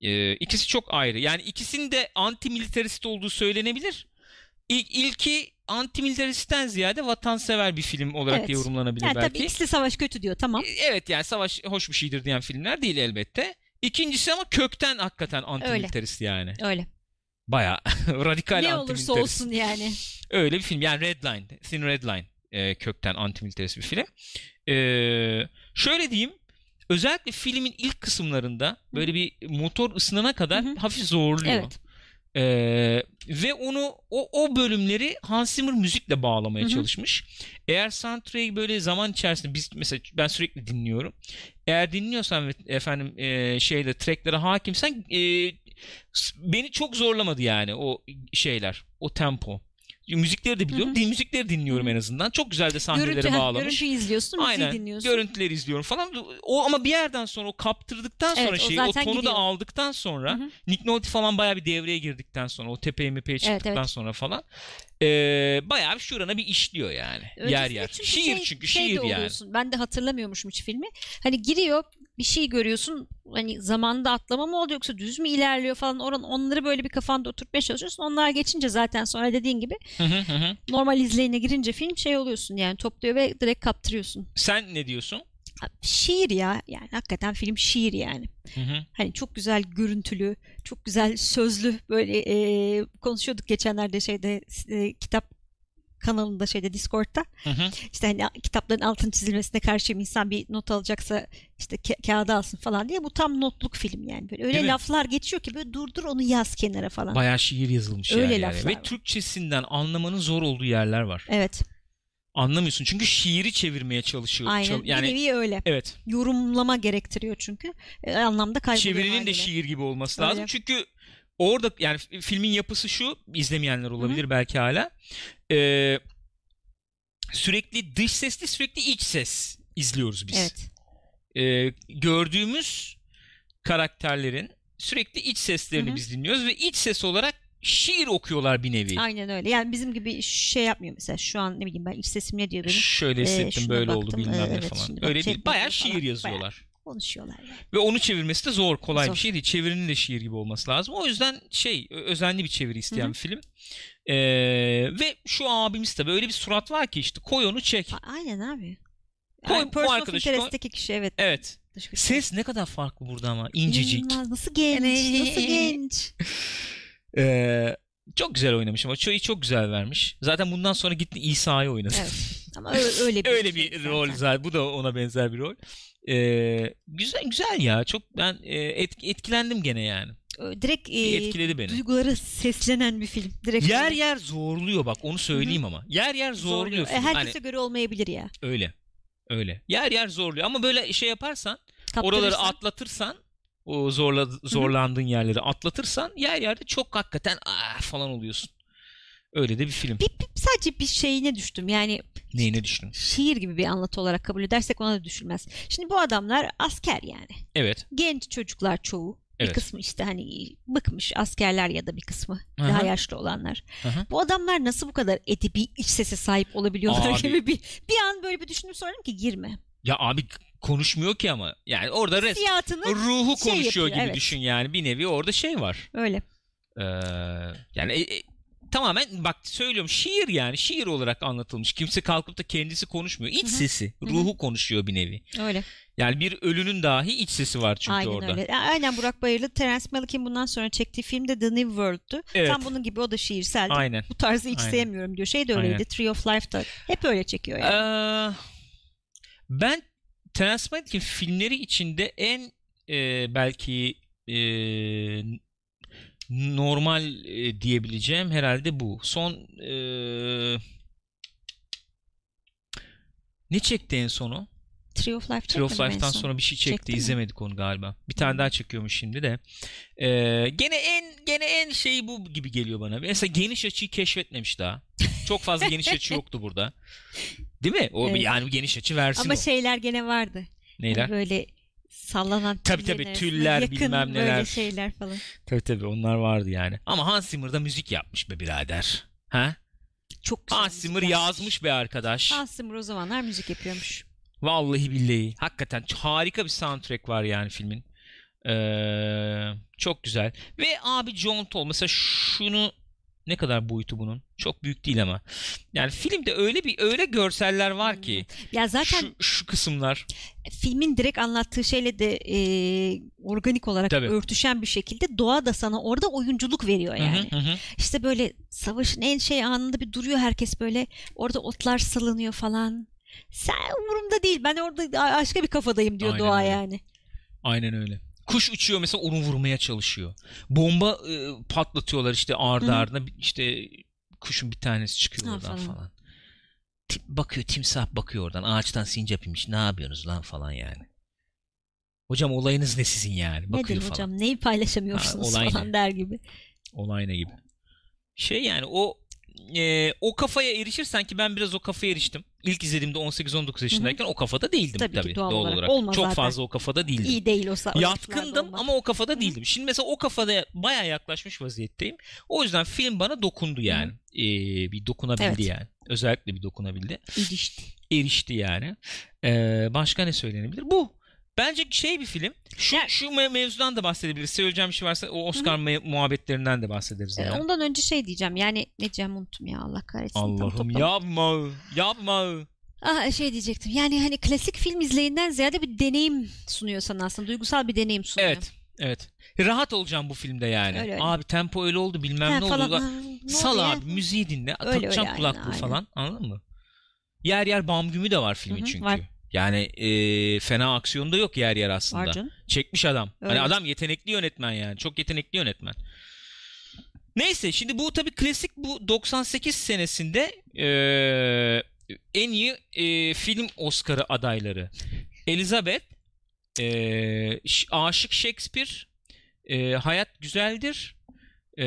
E, ikisi çok ayrı. Yani ikisinin de anti militarist olduğu söylenebilir. İlk, ilki antimilitaristten ziyade vatansever bir film olarak Evet. yorumlanabilir Yani tabii belki. ikisi de savaş kötü diyor tamam. E, Evet yani savaş hoş bir şeydir diyen filmler değil elbette. İkincisi ama kökten hakikaten antimilitarist yani. Öyle. Baya radikal ne antimilitarist. olursa olsun yani. Öyle bir film. Yani Redline, Thin Redline e, kökten antimilitarist bir film. E, şöyle diyeyim. Özellikle filmin ilk kısımlarında böyle bir motor ısınana kadar Hı hı. hafif zorluyor. Evet. E, ve onu o, o bölümleri Hans Zimmer müzikle bağlamaya Hı hı. çalışmış. Eğer soundtrack'i böyle zaman içerisinde biz mesela ben sürekli dinliyorum. Eğer dinliyorsan efendim e, şeyle tracklere hakimsen e, beni çok zorlamadı yani o şeyler, o tempo. Müzikleri de biliyorum. Hı hı. Din müzikleri dinliyorum en azından. Çok güzel de sahneleri Görüntü, bağlamış. görüntüyü izliyorsun, Aynen. dinliyorsun. Görüntüleri izliyorum falan. O ama bir yerden sonra o kaptırdıktan sonra Evet, o şeyi, o, zaten tonu gidiyor. da aldıktan sonra Hı hı. Nick Nolte falan bayağı bir devreye girdikten sonra o tepeye mepeye çıktıktan evet. sonra falan ee, bayağı şurana bir işliyor yani. yer Öncesinde yer. çünkü Şiir şey- çünkü şey şiir yani. oluyorsun. Ben de hatırlamıyormuşum hiç filmi. Hani giriyor bir şey görüyorsun. Hani zamanda atlama mı oldu yoksa düz mü ilerliyor falan. Oran, onları böyle bir kafanda oturtmaya çalışıyorsun. Onlar geçince zaten sonra dediğin gibi Hı hı hı hı. normal izleyine girince film şey oluyorsun yani topluyor ve direkt kaptırıyorsun. Sen ne diyorsun? Şiir ya yani hakikaten film şiir yani. Hı hı. Hani çok güzel görüntülü, çok güzel sözlü böyle e, konuşuyorduk geçenlerde şeyde e, kitap kanalında şeyde Discord'da. Hı hı. İşte hani kitapların altın çizilmesine karşı bir insan bir not alacaksa işte ka- kağıda alsın falan diye. Bu tam notluk film yani. Böyle öyle Değil mi? laflar geçiyor ki böyle durdur onu yaz kenara falan. Bayağı şiir yazılmış Öyle yani. laflar Ve var. Türkçesinden anlamanın zor olduğu yerler var. Evet. Anlamıyorsun çünkü şiiri çevirmeye çalışıyor. Aynen. çal- yani bir nevi öyle. evet. Yorumlama gerektiriyor çünkü. E, anlamda kayboluyor Çevirinin de haliyle. şiir gibi olması Öyle. lazım. Çünkü orada yani filmin yapısı şu izlemeyenler olabilir belki hala. Ee, sürekli dış sesli sürekli iç ses izliyoruz biz. Evet. Ee, gördüğümüz karakterlerin sürekli iç seslerini Hı hı. biz dinliyoruz ve iç ses olarak şiir okuyorlar bir nevi. Aynen öyle. Yani bizim gibi şey yapmıyor mesela. Şu an ne bileyim ben iç sesim ne diyor benim. Şöyle Ee, hissettim şuna böyle oldu baktım, bilmem ee, ne evet, falan. Öyle değil. Bayağı şiir falan. yazıyorlar. Konuşuyorlar yani. Ve onu çevirmesi de zor. Kolay Zor. bir şey değil. Çevirinin de şiir gibi olması lazım. O yüzden şey özenli bir çeviri isteyen Hı hı. bir film. Ee, ve şu abimiz tabii öyle bir surat var ki işte koy onu çek. A- Aynen abi. Koy- Ay, bu arkadaşı koy. Kişi evet. Evet. Ses ne kadar farklı burada ama. incecik. İnanılmaz. Nasıl genç? Nasıl genç? Ee, çok güzel oynamış ama çoğu çok güzel vermiş. Zaten bundan sonra gitti İsa'yı oynadı. Evet. Ama öyle, bir, Öyle şey bir zaten. rol zaten. Bu da ona benzer bir rol. Ee, güzel güzel ya. Çok ben e, et- etkilendim gene yani. Direkt e, etkiledi beni. duyguları seslenen bir film. Direkt Yer öyle. yer zorluyor bak onu söyleyeyim ama. Yer yer zorluyor. E, film. herkese Hani göre olmayabilir ya. öyle. Öyle. Yer yer zorluyor ama böyle şey yaparsan, oraları atlatırsan, o zorla zorlandığın yerleri atlatırsan yer yerde çok hakikaten ah falan oluyorsun. Öyle de bir film. Bir, bir- sadece bir şeyine düştüm. Yani Neyine düştün? şiir gibi bir anlatı olarak kabul edersek ona da düşülmez. Şimdi bu adamlar asker yani. Evet. Genç çocuklar çoğu. Bir Evet. kısmı işte hani bıkmış askerler ya da bir kısmı Aha. daha yaşlı olanlar. Aha. Bu adamlar nasıl bu kadar edebi iç sese sahip olabiliyorlar Abi. gibi bir bir an böyle bir düşünüp sordum ki girme. Ya abi konuşmuyor ki ama. Yani orada res ruhu şey konuşuyor yapıyor, gibi evet. düşün yani. Bir nevi orada şey var. öyle. Ee, yani e, e, tamamen bak söylüyorum şiir yani şiir olarak anlatılmış. Kimse kalkıp da kendisi konuşmuyor. İç Hı hı. sesi, Hı hı. ruhu konuşuyor bir nevi. Öyle. Yani bir ölünün dahi iç sesi var çünkü Aynen orada. öyle. Aynen Burak Bayırlı Terence Malick'in bundan sonra çektiği film de The New World'tu. Evet. Tam bunun gibi o da şiirseldi. Aynen. Bu tarzı hiç Aynen. sevmiyorum diyor. Şey de öyleydi. Aynen. Tree of Life'da. Hep öyle çekiyor yani. Ee, ben Terence Malick'in filmleri içinde en e, belki e, normal e, diyebileceğim herhalde bu. Son e, ne çekti en sonu? Tree of Life Tree of Life'tan son? sonra bir şey çekti. Çekti izlemedik onu galiba. Bir tane Hmm. daha çekiyormuş şimdi de. Ee, gene en gene en şey bu gibi geliyor bana. Mesela geniş açıyı keşfetmemiş daha. Çok fazla geniş açı yoktu burada. Değil mi? O Evet. yani geniş açı versin Ama o. şeyler gene vardı. Neyler? Hani böyle sallanan Tabii, tabii, tüller, yakın bilmem böyle neler. şeyler falan. Tabii tabii onlar vardı yani. Ama Hans Zimmer da müzik yapmış be birader. Ha? Çok güzel Hans Zimmer yazmış be arkadaş. Hans Zimmer o zamanlar müzik yapıyormuş. Vallahi billahi. Hakikaten harika bir soundtrack var yani filmin. Ee, çok güzel. Ve abi John Toll mesela şunu Ne kadar boyutu bunun? Çok büyük değil ama. Yani filmde öyle bir öyle görseller var ki Ya zaten şu, şu kısımlar filmin direkt anlattığı şeyle de e, organik olarak Tabii. örtüşen bir şekilde doğa da sana orada oyunculuk veriyor Hı hı, yani. hı hı. İşte böyle savaşın en şey anında bir duruyor herkes böyle orada otlar salınıyor falan. Sen umurumda değil ben orada başka bir kafadayım diyor Aynen doğa öyle. yani. Aynen öyle. Kuş uçuyor mesela onu vurmaya çalışıyor. Bomba e, patlatıyorlar işte ardı Hı ardına işte kuşun bir tanesi çıkıyor Ha, oradan falan. falan. Tim- bakıyor timsah bakıyor oradan ağaçtan sincap inmiş ne yapıyorsunuz lan falan yani. Hocam olayınız ne sizin yani? Bakıyor Nedir falan. hocam neyi paylaşamıyorsunuz Ha, falan ne? der gibi. Olay ne gibi. Şey yani o e, o kafaya erişirsen ki ben biraz o kafaya eriştim. İlk izlediğimde 18-19 yaşındayken o kafada değildim Tabii tabii, ki, doğal doğal, olarak. olarak. Olmaz Çok zaten. fazla o kafada değildim. İyi değil o sa- o Yatkındım ama o kafada Hı. değildim. Şimdi mesela o kafada bayağı yaklaşmış vaziyetteyim. O yüzden film bana dokundu yani. Ee, bir dokunabildi Evet. yani. Özellikle bir dokunabildi. İlişti. Erişti yani. Ee, başka ne söylenebilir? Bu. Bence şey bir film. Şu, Ya- şu me- mevzudan da bahsedebiliriz. Söyleyeceğim bir şey varsa o Oscar me- muhabbetlerinden de bahsederiz. Ee, Yani. Ondan önce şey diyeceğim yani ne diyeceğim unuttum ya Allah kahretsin. Allah'ım yapma. Yapma. Ah, şey diyecektim yani hani klasik film izleyinden ziyade bir deneyim sunuyor sana aslında. Duygusal bir deneyim sunuyor. Evet. Evet. Rahat olacağım bu filmde yani. Öyle öyle. Abi tempo öyle oldu bilmem Ha, ne falan. oldu. Ne Sal ya? abi müziği dinle. Öyle takacağım öyle, kulaklığı aynen, falan. Anladın mı? Yer yer bam gümü de var filmin Hı hı, çünkü. var. Yani e, fena aksiyonu da yok yer yer aslında. Var canım. Çekmiş adam. Hani Öyle. adam yetenekli yönetmen yani. Çok yetenekli yönetmen. Neyse şimdi bu tabii klasik bu 98 senesinde e, en iyi e, film Oscar'ı adayları. Elizabeth, e, Aşık Shakespeare, e, Hayat Güzeldir, e,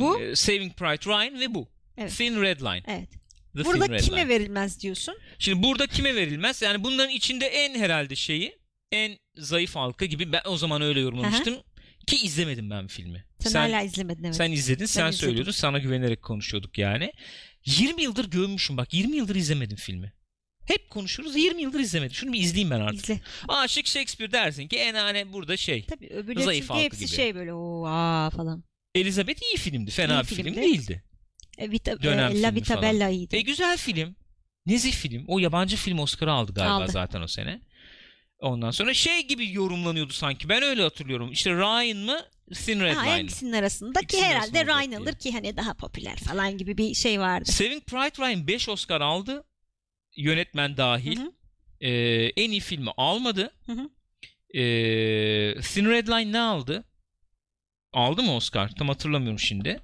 Bu? Saving Private Ryan ve bu. Evet. Thin Red Line. Evet. The Burada kime verilmez diyorsun? Şimdi burada kime verilmez? Yani bunların içinde en herhalde şeyi en zayıf halka gibi ben o zaman öyle yorumlamıştım. Ki izlemedim ben filmi. Sen, hala izlemedin evet. sen izledin, sen izledim. söylüyordun. Sana güvenerek konuşuyorduk yani. 20 yıldır gömmüşüm bak. 20 yıldır izlemedim filmi. Hep konuşuruz 20 yıldır izlemedim. Şunu bir izleyeyim ben artık. İzle. Aşık Shakespeare dersin ki en hani burada şey. Tabii öbürleri Zayıf çünkü hepsi gibi. şey böyle o aa falan. Elizabeth iyi filmdi. Fena İyi bir film filmdi. değildi. E, Vita, Dönem e, La Vita falan. Bella iyiydi. E güzel film. Nezih film. O yabancı film Oscar'ı aldı galiba Aldı. zaten o sene. Ondan sonra şey gibi yorumlanıyordu sanki. Ben öyle hatırlıyorum. İşte Ryan mı? Thin Red ha, ikisinin arasında ki herhalde arasında Ryan alır ki hani daha popüler falan gibi bir şey vardı. Saving Private Ryan 5 Oscar aldı. Yönetmen dahil. Hı hı. Ee, en iyi filmi almadı. Hı hı. Ee, Thin Red Line ne aldı? Aldı mı Oscar? Tam hatırlamıyorum şimdi.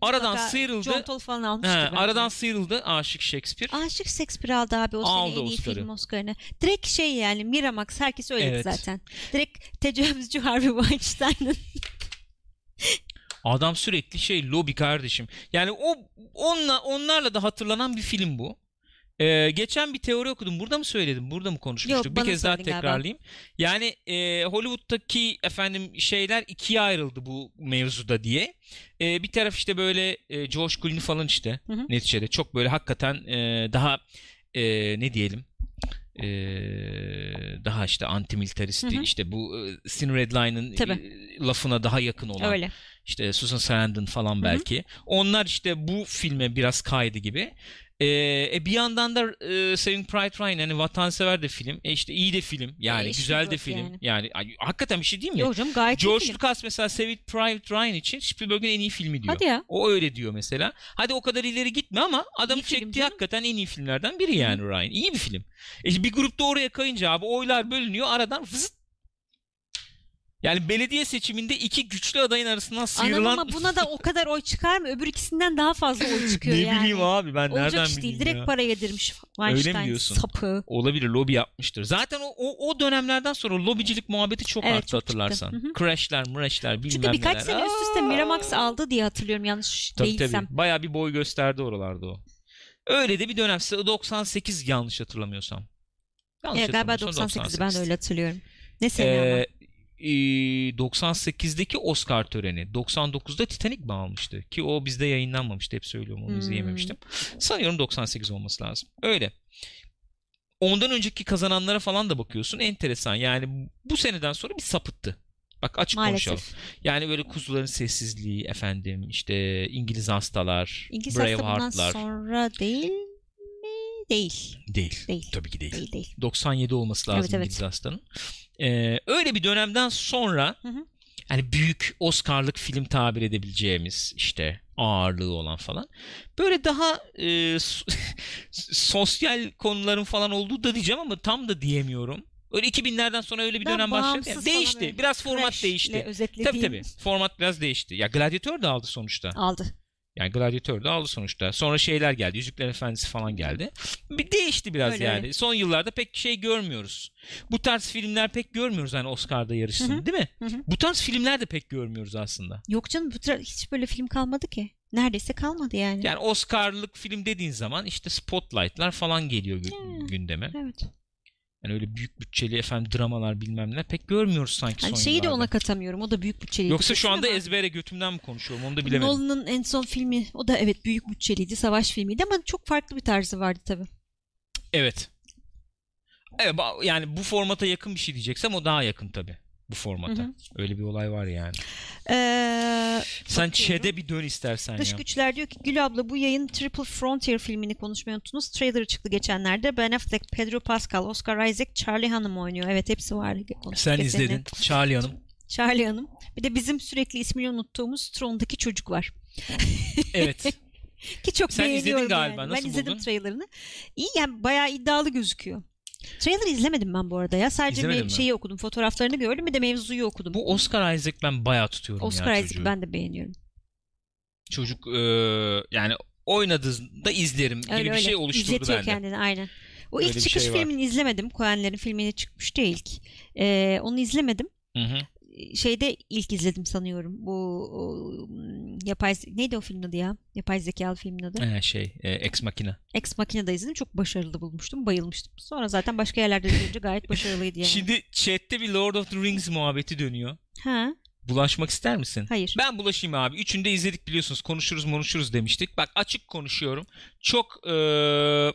Aradan Mutlaka sıyrıldı. John Toll falan He, almıştır belki. aradan sıyrıldı Aşık Shakespeare. Aşık Shakespeare aldı abi o Aldı sene en iyi Oscar'ı. film Oscar'ını. Direkt şey yani Miramax herkes öyle Evet. zaten. Direkt tecavüzcü Harvey Weinstein'ın Adam sürekli şey lobi kardeşim. Yani o onunla onlarla da hatırlanan bir film bu. Ee, geçen bir teori okudum. Burada mı söyledim? Burada mı konuşmuştuk? Yok, bir kez daha söyledin galiba. tekrarlayayım. Yani e, Hollywood'daki efendim şeyler ikiye ayrıldı bu mevzuda diye. E, bir taraf işte böyle e, George Clooney falan işte Hı hı. neticede çok böyle hakikaten e, daha e, ne diyelim e, daha işte antimilitaristi Hı hı. işte bu e, Thin Red Line'ın e, lafına daha yakın olan öyle. işte Susan Sarandon falan belki. Onlar işte bu filme biraz kaydı gibi. Ee, e bir yandan da e, Saving Private Ryan hani vatansever de film. E işte iyi de film. Yani E, güzel de film. Yani, yani. ay, hakikaten bir şey değil mi? Yok canım gayet iyi George film. Lucas mesela Saving Private Ryan için Spielberg'in en iyi filmi diyor. Hadi ya. O öyle diyor mesela. Hadi o kadar ileri gitme ama adamın İyi film çektiği canım. hakikaten en iyi filmlerden biri yani Ryan. İyi bir film. E bir grupta oraya kayınca abi oylar bölünüyor aradan fızıt. Yani belediye seçiminde iki güçlü adayın arasından Anam sıyrılan ama buna da o kadar oy çıkar mı? Öbür ikisinden daha fazla oy çıkıyor ne yani. bileyim abi ben Olacak nereden bileyim değil. Direkt ya. para yedirmiş Öyle mi Weinstein diyorsun? sapı. Olabilir lobi yapmıştır. Zaten o, o, o dönemlerden sonra lobicilik muhabbeti çok Evet, arttı çok hatırlarsan. Hı hı. Crash'ler, mrash'ler bilmem Çünkü birkaç neler. sene üst üste! Miramax aldı diye hatırlıyorum yanlış Tabii değilsem. tabii. Bayağı bir boy gösterdi oralarda o. Öyle de bir dönem. 98 yanlış hatırlamıyorsam. Yanlış Evet, galiba hatırlamıyorsam 98'i ben de öyle hatırlıyorum. Ne sene ama? Ee, e, 98'deki Oscar töreni 99'da Titanic mi almıştı? Ki o bizde yayınlanmamıştı. Hep söylüyorum onu Hmm. izleyememiştim. Sanıyorum 98 olması lazım. Öyle. Ondan önceki kazananlara falan da bakıyorsun. Enteresan. Yani bu seneden sonra bir sapıttı. Bak açık Maalesef. konuşalım. Yani böyle kuzuların sessizliği efendim işte İngiliz hastalar, İngiliz hasta Braveheart'lar sonra değil mi? Değil. değil. Değil. Tabii ki değil. Değil değil. 97 olması lazım Evet, evet. İngiliz hastanın. Ee, öyle bir dönemden sonra Hı hı. hani büyük Oscar'lık film tabir edebileceğimiz işte ağırlığı olan falan böyle daha e, so- sosyal konuların falan olduğu da diyeceğim ama tam da diyemiyorum. Öyle 2000'lerden sonra öyle bir Daha dönem başladı. Yani değişti. Biraz format değişti. Tabii tabii. Format biraz değişti. Ya Gladiator da aldı sonuçta. Aldı. Yani Gladiator da aldı sonuçta. Sonra şeyler geldi. Yüzükler Efendisi falan geldi. Bir değişti biraz Öyle, yani. öyle. Son yıllarda pek şey görmüyoruz. Bu tarz filmler pek görmüyoruz hani Oscar'da yarışsın, Hı hı. değil mi? Hı hı. Bu tarz filmler de pek görmüyoruz aslında. Yok canım bu tra- hiç böyle film kalmadı ki. Neredeyse kalmadı yani. Yani Oscar'lık film dediğin zaman işte Spotlight'lar falan geliyor gü- gündeme. Evet. Yani öyle büyük bütçeli efendim dramalar bilmem ne pek görmüyoruz sanki Hani son şeyi de yıllarda. ona katamıyorum. O da büyük bütçeliydi. Yoksa şu anda ama ezbere götümden mi konuşuyorum onu da bilemedim. Nolan'ın en son filmi o da evet büyük bütçeliydi. Savaş filmiydi ama çok farklı bir tarzı vardı tabii. Evet. Evet yani bu formata yakın bir şey diyeceksem o daha yakın tabii bu formata. Hı hı. Öyle bir olay var yani. Ee, Sen. Çe'de bir dön istersen Dış ya. Güçler diyor ki Gül abla bu yayın Triple Frontier filmini konuşmayı unuttunuz. Trailer'ı çıktı geçenlerde. Ben Affleck, Pedro Pascal, Oscar Isaac, Charlie Hanım oynuyor. Evet hepsi var. konuştuk Sen seninle. izledin. Charlie Hanım. Charlie Hanım. Bir de bizim sürekli ismini unuttuğumuz Tron'daki çocuk var. Evet. Ki çok Sen izledin beğeniyorum galiba. yani. Nasıl ben izledim buldun? trailerını. İyi yani bayağı iddialı gözüküyor. Trailer'ı izlemedim ben bu arada ya. Sadece İzlemedin mi? şeyi okudum. Fotoğraflarını gördüm bir de mevzuyu okudum. Bu Oscar Isaac ben bayağı tutuyorum Oscar ya çocuğu. ben de beğeniyorum. Çocuk e, yani oynadığında izlerim gibi Öyle bir öyle. şey oluşturdu İzletiyor bende. kendini aynen. O Öyle ilk bir çıkış şey var. filmini izlemedim. Coen'lerin filmini çıkmıştı ya ilk. Ee, onu izlemedim. Hı hı. Şeyde ilk izledim sanıyorum. Bu o, yapay neydi o filmin adı ya? Yapay zekalı filmin adı. Ee, şey e, Ex Machina. Ex Machina'da izledim. Çok başarılı bulmuştum. Bayılmıştım. Sonra zaten başka yerlerde de görünce gayet başarılıydı yani. Şimdi chatte bir Lord of the Rings muhabbeti dönüyor. Ha? Bulaşmak ister misin? Hayır. Ben bulaşayım abi. Üçünü de izledik biliyorsunuz. Konuşuruz konuşuruz demiştik. Bak açık konuşuyorum. Çok eee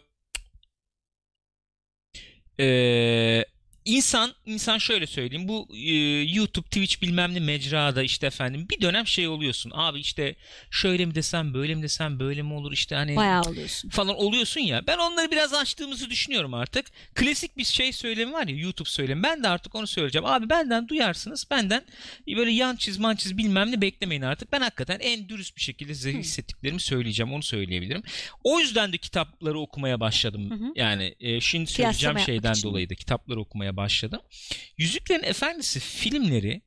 eee, insan insan şöyle söyleyeyim. Bu eee, YouTube, Twitch bilmem ne mecrada işte efendim bir dönem şey oluyorsun. Abi işte şöyle mi desem, böyle mi desem, böyle mi olur işte hani Bayağı oluyorsun. falan oluyorsun ya. Ben onları biraz açtığımızı düşünüyorum artık. Klasik bir şey söylemi var ya YouTube söylemi. Ben de artık onu söyleyeceğim. Abi benden duyarsınız. Benden böyle yan çiz man çiz bilmem ne beklemeyin artık. Ben hakikaten en dürüst bir şekilde size hissettiklerimi söyleyeceğim. Onu söyleyebilirim. O yüzden de kitapları okumaya başladım. Hı hı. Yani e, şimdi Kıyaslama söyleyeceğim yapmak şeyden dolayı da kitapları okumaya başladım. Yüzüklerin Efendisi filmleri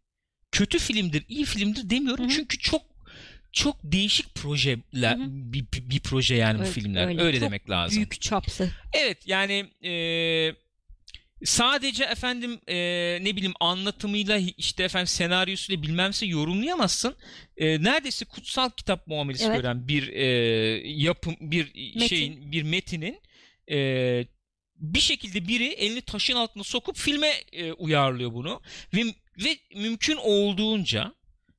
kötü filmdir, iyi filmdir demiyorum. Hı hı. Çünkü çok çok değişik projeler bir, bir, proje yani bu Evet, filmler. öyle. Öyle, Çok demek lazım. Büyük çaplı. Evet yani e, sadece efendim e, ne bileyim anlatımıyla işte efendim senaryosuyla bilmemse yorumlayamazsın. E, neredeyse kutsal kitap muamelesi Evet. gören bir e, yapım bir Metin. şeyin bir metinin e, bir şekilde biri elini taşın altına sokup filme e, uyarlıyor bunu ve ve mümkün olduğunca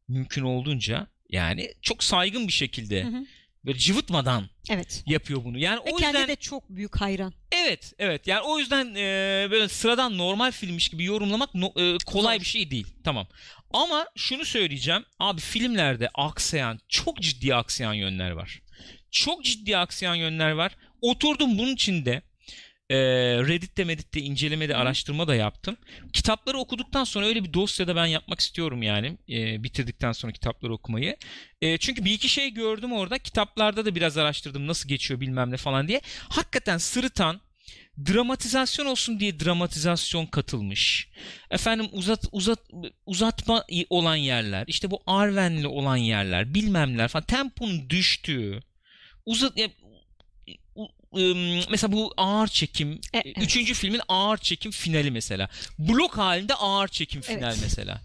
mümkün olduğunca yani çok saygın bir şekilde Hı hı. böyle cıvıtmadan Evet. yapıyor bunu. Yani Ve o kendi yüzden de çok büyük hayran. Evet, evet. Yani o yüzden e, böyle sıradan normal filmmiş gibi yorumlamak no- e, kolay Zor. bir şey değil. Tamam. Ama şunu söyleyeceğim. Abi filmlerde aksayan, çok ciddi aksayan yönler var. Çok ciddi aksayan yönler var. Oturdum bunun içinde e, Reddit'te, Medit'te incelemede, Hı. araştırma da yaptım. Kitapları okuduktan sonra öyle bir dosyada ben yapmak istiyorum yani. E, bitirdikten sonra kitapları okumayı. E, çünkü bir iki şey gördüm orada. Kitaplarda da biraz araştırdım nasıl geçiyor bilmem ne falan diye. Hakikaten sırıtan, dramatizasyon olsun diye dramatizasyon katılmış. Efendim uzat uzat uzatma olan yerler, işte bu Arwen'li olan yerler, bilmemler falan temponun düştüğü. Uzat mesela bu ağır çekim E, evet. üçüncü filmin ağır çekim finali mesela. Blok halinde ağır çekim final Evet. mesela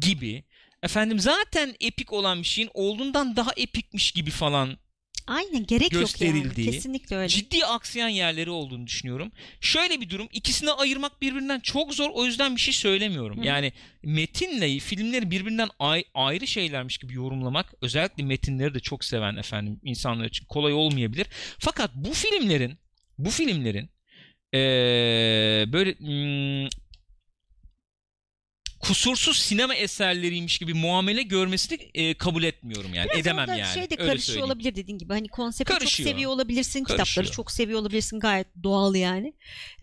gibi. Efendim zaten epik olan bir şeyin olduğundan daha epikmiş gibi falan Aynen gerek yok Gösterildiği, yani. Kesinlikle öyle. ciddi aksayan yerleri olduğunu düşünüyorum. Şöyle bir durum ikisini ayırmak birbirinden çok zor o yüzden bir şey söylemiyorum. Hı. Yani metinle filmleri birbirinden ay- ayrı şeylermiş gibi yorumlamak özellikle metinleri de çok seven efendim insanlar için kolay olmayabilir. Fakat bu filmlerin bu filmlerin eee, böyle hmm, kusursuz sinema eserleriymiş gibi muamele görmesini e, kabul etmiyorum yani. Biraz Edemem yani. Şey de Öyle karışıyor söyleyeyim. olabilir dediğin gibi. Hani konsepti çok Karışıyor. seviyor olabilirsin. Karışıyor. Kitapları çok seviyor olabilirsin. Gayet doğal yani.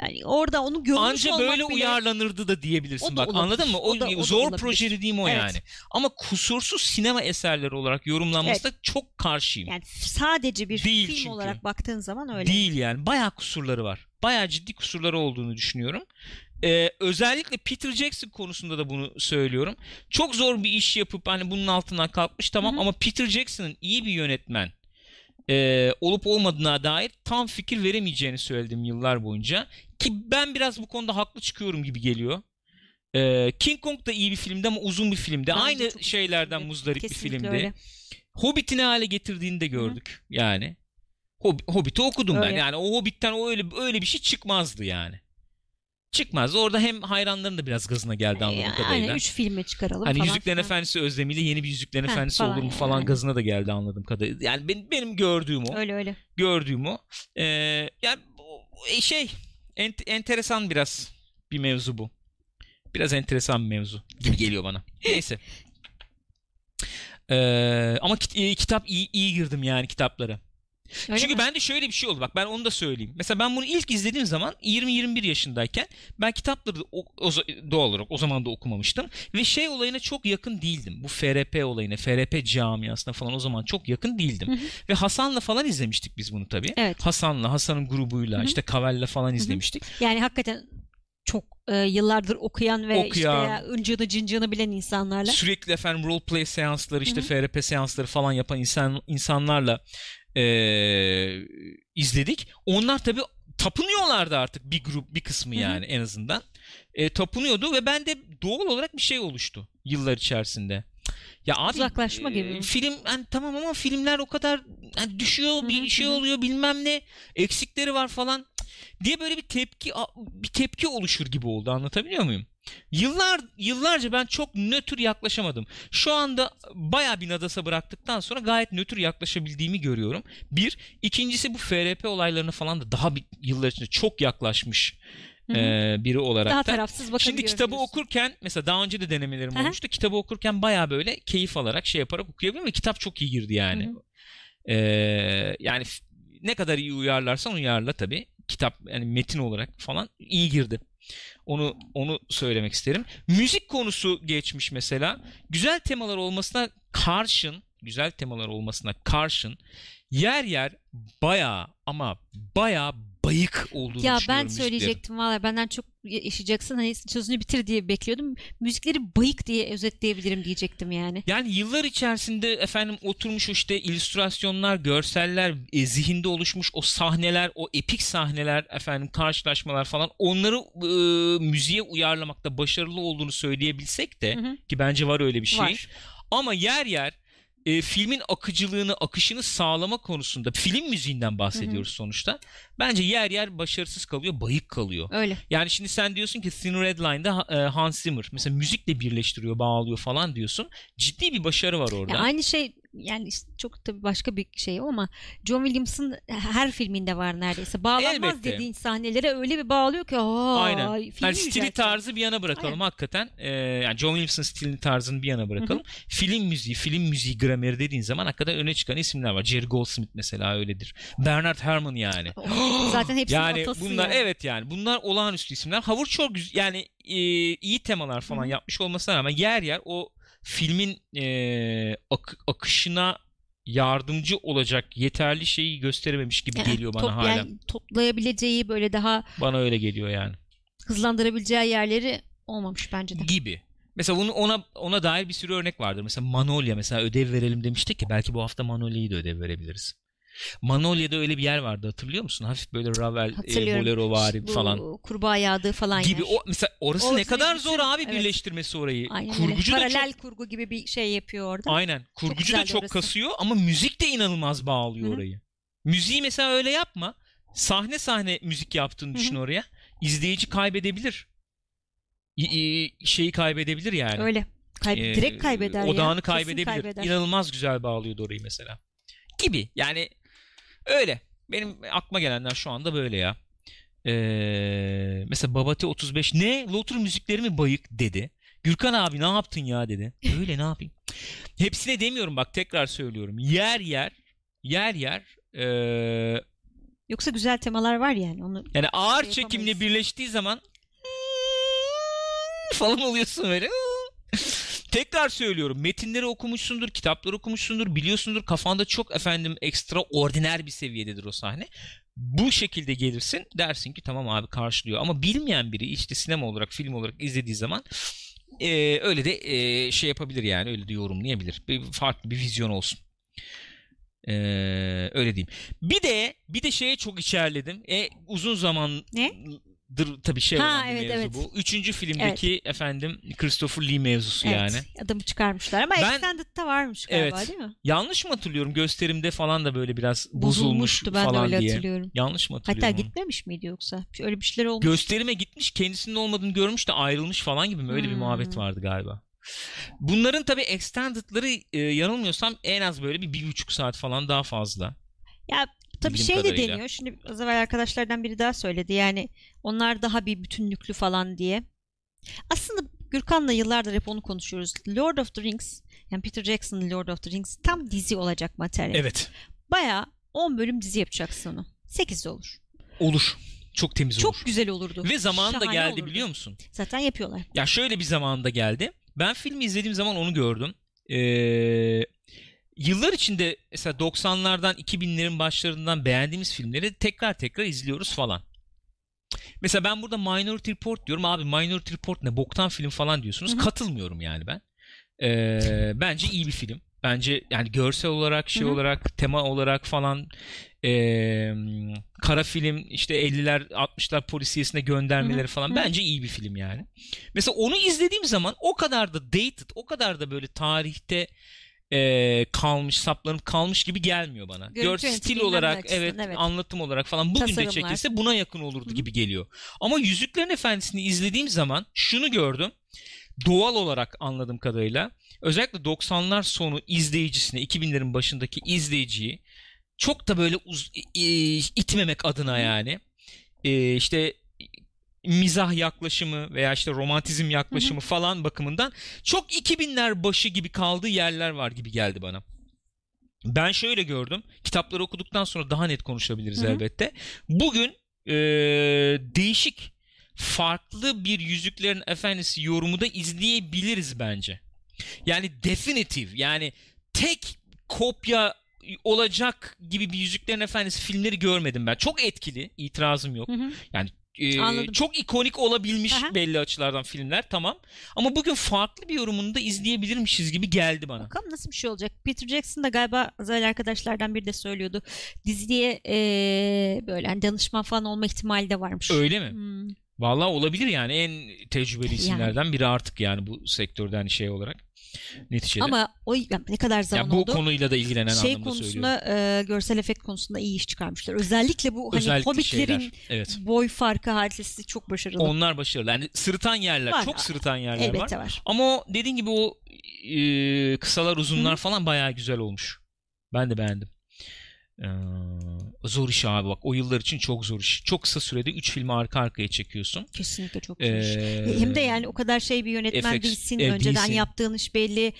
Yani orada onu görmüş Anca olmak böyle bile... uyarlanırdı da diyebilirsin da bak olabilir. anladın mı? O, O da- o da zor proje dediğim o Evet. yani. Ama kusursuz sinema eserleri olarak yorumlanmasına çok karşıyım. Yani sadece bir Değil film çünkü. olarak baktığın zaman öyle. Değil yani. Bayağı kusurları var. Bayağı ciddi kusurları olduğunu düşünüyorum. Ee, özellikle Peter Jackson konusunda da bunu söylüyorum. Çok zor bir iş yapıp hani bunun altından kalkmış tamam Hı hı. ama Peter Jackson'ın iyi bir yönetmen e, olup olmadığına dair tam fikir veremeyeceğini söyledim yıllar boyunca. Ki ben biraz bu konuda haklı çıkıyorum gibi geliyor. Ee, King Kong da iyi bir filmdi ama uzun bir filmdi. Bence Aynı şeylerden filmdi. muzdarip bir filmdi. öyle. Hobbit'i ne hale getirdiğini de gördük yani. Hob- Hobbit'i okudum ben. Öyle. Yani o Hobbit'ten o öyle öyle bir şey çıkmazdı yani. Çıkmazdı. Orada hem hayranların da biraz gazına geldi anladığım Yani kadarıyla. üç filme çıkaralım Hani falan. Yüzüklerin filan. Efendisi özlemiyle yeni bir Yüzüklerin Heh, Efendisi falan olur mu yani, falan aynen. gazına da geldi anladığım kadarıyla. Yani benim, benim gördüğüm o. Öyle öyle. Gördüğüm o. Ee, yani e, şey ent- enteresan biraz bir mevzu bu. Biraz enteresan bir mevzu gibi geliyor bana. Neyse. Ee, ama kit- e, kitap iyi, iyi girdim yani kitaplara. Öyle Çünkü mi? bende şöyle bir şey oldu bak ben onu da söyleyeyim. Mesela ben bunu ilk izlediğim zaman 20-21 yaşındayken ben kitapları o, o doğal olarak o zaman da okumamıştım. Ve şey olayına çok yakın değildim. Bu FRP olayına, FRP camiasına falan o zaman çok yakın değildim. Hı hı. Ve Hasan'la falan izlemiştik biz bunu tabii. Evet. Hasan'la, Hasan'ın grubuyla, Hı hı. işte Kavel'le falan hı. izlemiştik. Yani hakikaten çok e, yıllardır okuyan ve Okuyan. işte ıncını cıncını bilen insanlarla. Sürekli efendim role play seansları, işte Hı hı. FRP seansları falan yapan insan insanlarla eee, izledik. Onlar tabii tapınıyorlardı artık bir grup, bir kısmı yani en azından. E, tapınıyordu ve bende doğal olarak bir şey oluştu yıllar içerisinde. Ya abi Uzaklaşma e, gibi film hani tamam ama filmler o kadar hani düşüyor, Hı bir şey oluyor bilmem ne, eksikleri var falan diye böyle bir tepki bir tepki oluşur gibi oldu anlatabiliyor muyum? Yıllar yıllarca ben çok nötr yaklaşamadım. Şu anda bayağı bir nadasa bıraktıktan sonra gayet nötr yaklaşabildiğimi görüyorum. Bir, ikincisi bu FRP olaylarına falan da daha bir yıllar içinde çok yaklaşmış e, biri olarak Daha da. tarafsız bakabiliyoruz. Şimdi kitabı okurken mesela daha önce de denemelerim Hı hı. olmuştu. Kitabı okurken bayağı böyle keyif alarak şey yaparak okuyabiliyorum ve kitap çok iyi girdi yani. Ee, yani ne kadar iyi uyarlarsan uyarla tabii. Kitap yani metin olarak falan iyi girdi. Onu onu söylemek isterim. Müzik konusu geçmiş mesela. Güzel temalar olmasına karşın, güzel temalar olmasına karşın yer yer bayağı ama bayağı bayık olduğunu Ya ben düşünüyorum müziklerin. söyleyecektim valla benden çok yaşayacaksın hani sözünü bitir diye bekliyordum. Müzikleri bayık diye özetleyebilirim diyecektim yani. Yani yıllar içerisinde efendim oturmuş işte illüstrasyonlar, görseller, e, zihinde oluşmuş o sahneler, o epik sahneler, efendim karşılaşmalar falan onları e, müziğe uyarlamakta başarılı olduğunu söyleyebilsek de Hı hı. ki bence var öyle bir şey. Var. Ama yer yer e, filmin akıcılığını, akışını sağlama konusunda film müziğinden bahsediyoruz sonuçta. Bence yer yer başarısız kalıyor, bayık kalıyor. Öyle. Yani şimdi sen diyorsun ki Thin Red Line'da e, Hans Zimmer mesela müzikle birleştiriyor, bağlıyor falan diyorsun. Ciddi bir başarı var orada. Ya aynı şey yani işte çok tabii başka bir şey ama John Williams'ın her filminde var neredeyse. Bağlanmaz Elbette. dediğin sahnelere öyle bir bağlıyor ki aa, Aynen. film Yani stili tarzı bir yana bırakalım hakikaten. Ee, yani John Williams'ın stilini tarzını bir yana bırakalım. Film müziği, film müziği grameri dediğin zaman hakikaten öne çıkan isimler var. Jerry Goldsmith mesela öyledir. Bernard Herrmann yani. Zaten hepsinin yani bunlar yani. evet yani bunlar olağanüstü isimler. Howard çok güzel yani e, iyi temalar falan Hı hı. yapmış olmasına rağmen yer yer o filmin e, ak- akışına yardımcı olacak yeterli şeyi gösterememiş gibi Yani geliyor bana top- hala. toplayabileceği böyle daha Bana öyle geliyor yani. hızlandırabileceği yerleri olmamış bence de. gibi. Mesela bunu ona ona dair bir sürü örnek vardır. Mesela Manolya mesela ödev verelim demiştik ki belki bu hafta Manolya'yı da ödev verebiliriz. Manolya'da öyle bir yer vardı hatırlıyor musun? Hafif böyle Ravel, e. Bolero vari Bu falan kurbağa yağdığı falan gibi. yer. O mesela orası, Orası ne kadar zor abi evet. birleştirmesi orayı. Aynen Kurgucu öyle. da çok Paralel kurgu gibi bir şey yapıyor orada. Aynen. Kurgucu da güzeldi çok orası. kasıyor ama müzik de inanılmaz bağlıyor Hı hı. orayı. Müziği mesela öyle yapma. Sahne sahne müzik yaptığını düşün hı. oraya. İzleyici kaybedebilir. İ- şeyi kaybedebilir yani. Öyle. Kay- Ee, direkt kaybeder ya. Odağını Kesin kaybedebilir. kaybeder. İnanılmaz güzel bağlıyordu orayı mesela. Gibi. Yani öyle. Benim aklıma gelenler şu anda böyle ya. Ee, mesela Babati 35 ne? Lotur müzikleri mi bayık dedi. Gürkan abi ne yaptın ya dedi. Öyle ne yapayım? Hepsine demiyorum bak tekrar söylüyorum. Yer yer yer yer eee, Yoksa güzel temalar var yani. Onu yani ağır Şey çekimle birleştiği zaman falan oluyorsun böyle. Tekrar söylüyorum. Metinleri okumuşsundur, kitapları okumuşsundur, biliyorsundur. Kafanda çok efendim ekstra ordiner bir seviyededir o sahne. Bu şekilde gelirsin dersin ki tamam abi karşılıyor. Ama bilmeyen biri işte sinema olarak, film olarak izlediği zaman e, öyle de e, şey yapabilir yani öyle de yorumlayabilir. Bir, farklı bir vizyon olsun. E, öyle diyeyim. Bir de bir de şeye çok içerledim. E, uzun zaman Ne? Dır tabii şey Ha, olan bir evet, mevzu evet. bu. Üçüncü filmdeki efendim Christopher Lee mevzusu evet, yani. adamı çıkarmışlar ama Ben- Extended'da varmış galiba Evet. değil mi? Yanlış mı hatırlıyorum? Gösterimde falan da böyle biraz bozulmuş Bozulmuştu ben de falan öyle diye. hatırlıyorum. Yanlış mı Hatta hatırlıyorum? onu? gitmemiş miydi yoksa? Öyle bir şeyler olmuş. Gösterime gitmiş kendisinin olmadığını görmüş de ayrılmış falan gibi mi? Öyle bir Hmm. muhabbet vardı galiba. Bunların tabii extended'ları e, yanılmıyorsam en az böyle bir, bir buçuk saat falan daha fazla. Ya tabii şey de kadarıyla. deniyor. Şimdi az evvel arkadaşlardan biri daha söyledi. Yani onlar daha bir bütünlüklü falan diye. Aslında Gürkan'la yıllardır hep onu konuşuyoruz. Lord of the Rings, yani Peter Jackson'ın Lord of the Rings tam dizi olacak materyal. Evet. Bayağı 10 bölüm dizi yapacaksın onu. 8 de olur. Olur. Çok temiz Çok olur. güzel olurdu. Ve zamanında Şahane geldi olurdu. biliyor musun? Zaten yapıyorlar. Ya şöyle bir zamanda geldi. Ben filmi izlediğim zaman onu gördüm. Ee, yıllar içinde mesela 90'lardan 2000'lerin başlarından beğendiğimiz filmleri tekrar tekrar izliyoruz falan. Mesela ben burada Minority Report diyorum. Abi Minority Report ne? Boktan film falan diyorsunuz. Hı hı. Katılmıyorum yani ben. Ee, bence iyi bir film. Bence yani görsel olarak, şey Hı hı. olarak, tema olarak falan ee, kara film işte 50'ler 60'lar polisiyesine göndermeleri Hı hı. falan bence iyi bir film yani. Mesela onu izlediğim zaman o kadar da dated, o kadar da böyle tarihte e, kalmış, saplanıp kalmış gibi gelmiyor bana. Görüntü Gör stil olarak, açısından, evet, evet. anlatım olarak falan bugün de Tasarımlar. çekilse buna yakın olurdu Hı gibi geliyor. Ama Yüzüklerin Efendisi'ni izlediğim zaman şunu gördüm. Doğal olarak anladığım kadarıyla özellikle 90'lar sonu izleyicisine, 2000'lerin başındaki izleyiciyi çok da böyle uz- itmemek adına yani e, işte mizah yaklaşımı veya işte romantizm yaklaşımı falan bakımından çok 2000'ler başı gibi kaldığı yerler var gibi geldi bana. Ben şöyle gördüm. Kitapları okuduktan sonra daha net konuşabiliriz Hı hı. elbette. Bugün e, değişik farklı bir Yüzüklerin Efendisi yorumu da izleyebiliriz bence. Yani definitif yani tek kopya olacak gibi bir Yüzüklerin Efendisi filmleri görmedim ben. Çok etkili, itirazım yok. Hı hı. Anladım. çok ikonik olabilmiş Aha. belli açılardan filmler tamam. Ama bugün farklı bir yorumunu da izleyebilirmişiz gibi geldi bana. Bakalım nasıl bir şey olacak. Peter Jackson da galiba özel arkadaşlardan biri de söylüyordu. Diziye eee, böyle hani danışman falan olma ihtimali de varmış. Öyle mi? Hmm. Vallahi olabilir yani en tecrübeli isimlerden biri artık yani bu sektörde hani şey olarak neticede. Ama o yani ne kadar zaman yani bu oldu? konuyla da ilgilenen şey anlamda söylüyorum. konusunda e, görsel efekt konusunda iyi iş çıkarmışlar. Özellikle bu hani Özellikle hobbitlerin şeyler. Evet. boy farkı hadisesi çok başarılı. Onlar başarılı. Yani sırıtan yerler, Var. çok sırıtan yerler var. Elbette var. Ama o dediğin gibi o e, kısalar uzunlar falan bayağı güzel olmuş. Ben de beğendim. Ee, zor iş abi bak o yıllar için çok zor iş. Çok kısa sürede 3 filmi arka arkaya çekiyorsun. Kesinlikle çok zor iş. Ee, Hem de yani o kadar şey bir yönetmen FX, değilsin. e, Önceden değilsin. yaptığın iş belli.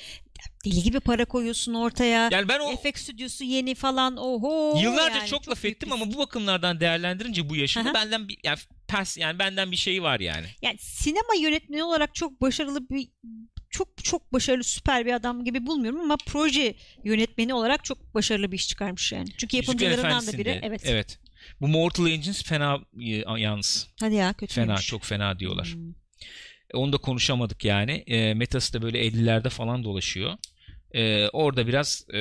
Deli gibi para koyuyorsun ortaya. yani ben o FX stüdyosu yeni falan. Oho. yıllarca yani çok laf büyük ettim ama bu bakımlardan değerlendirince bu yaşımda Aha. benden bir yani pers yani benden bir şey var yani. yani sinema yönetmeni olarak çok başarılı bir çok çok başarılı süper bir adam gibi bulmuyorum ama proje yönetmeni olarak çok başarılı bir iş çıkarmış yani. Çünkü yapımcılarından da biri. Evet. Evet. Bu Mortal Engines fena e, yalnız. Hadi ya kötü Fena, çok fena diyorlar. E, Onu da konuşamadık yani. E, metası da böyle 50'lerde falan dolaşıyor. E, orada biraz e,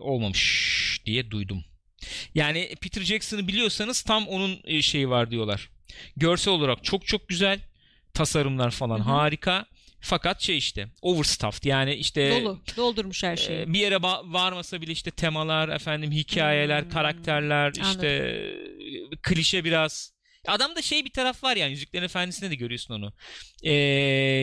olmamış diye duydum. Yani Peter Jackson'ı biliyorsanız tam onun e, şeyi var diyorlar. Görsel olarak çok çok güzel. Tasarımlar falan Hı hı. harika. Fakat şey işte overstuffed yani işte Dolu. Doldurmuş her şeyi. e, bir yere ba- varmasa bile işte temalar, efendim hikayeler, Hmm. karakterler, işte e, klişe biraz. Adamda şey bir taraf var yani Yüzüklerin Efendisi'nde de görüyorsun onu. E,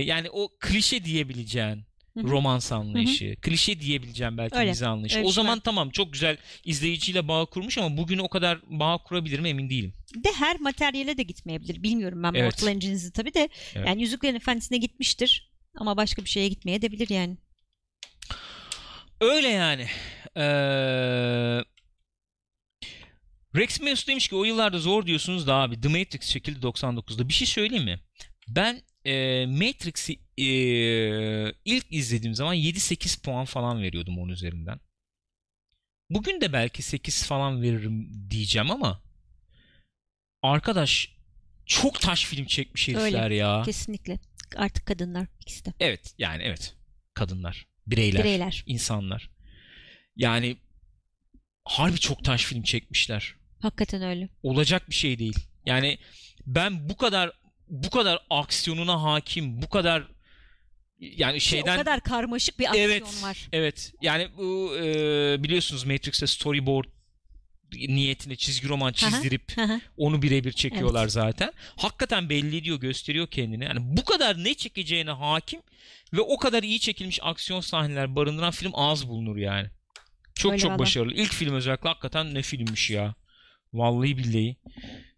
yani o klişe diyebileceğin. Romans anlayışı. Klişe diyebileceğim belki Öyle, mizah anlayışı. öyle o şey zaman var. tamam çok güzel izleyiciyle bağ kurmuş ama bugün o kadar bağ kurabilir mi emin değilim. De her materyale de gitmeyebilir. Bilmiyorum ben Evet. Mortal Engines'i tabii de. Evet. Yani Yüzüklerin Efendisi'ne gitmiştir. Ama başka bir şeye gitmeye de bilir yani. Öyle yani. Ee, Rex Meus demiş ki o yıllarda zor diyorsunuz da abi The Matrix çekildi 99'da. Bir şey söyleyeyim mi? Ben e, Matrix'i e, ilk izlediğim zaman 7-8 puan falan veriyordum onun üzerinden. Bugün de belki 8 falan veririm diyeceğim ama arkadaş çok taş film çekmiş herifler ya. Kesinlikle. Artık kadınlar ikisi de. Evet yani evet. Kadınlar, bireyler, Bireyler. insanlar. Yani harbi çok taş film çekmişler. Hakikaten öyle. Olacak bir şey değil. Yani ben bu kadar bu kadar aksiyonuna hakim, bu kadar yani şeyden o kadar karmaşık bir aksiyon evet var. evet yani bu e, biliyorsunuz Matrix'te storyboard niyetine çizgi roman çizdirip onu birebir çekiyorlar zaten. Hakikaten belli ediyor, gösteriyor kendini. Yani bu kadar ne çekeceğine hakim ve o kadar iyi çekilmiş aksiyon sahneler barındıran film az bulunur yani. Çok Öyle çok valla. başarılı. İlk film özellikle hakikaten ne filmmiş ya. Vallahi billahi.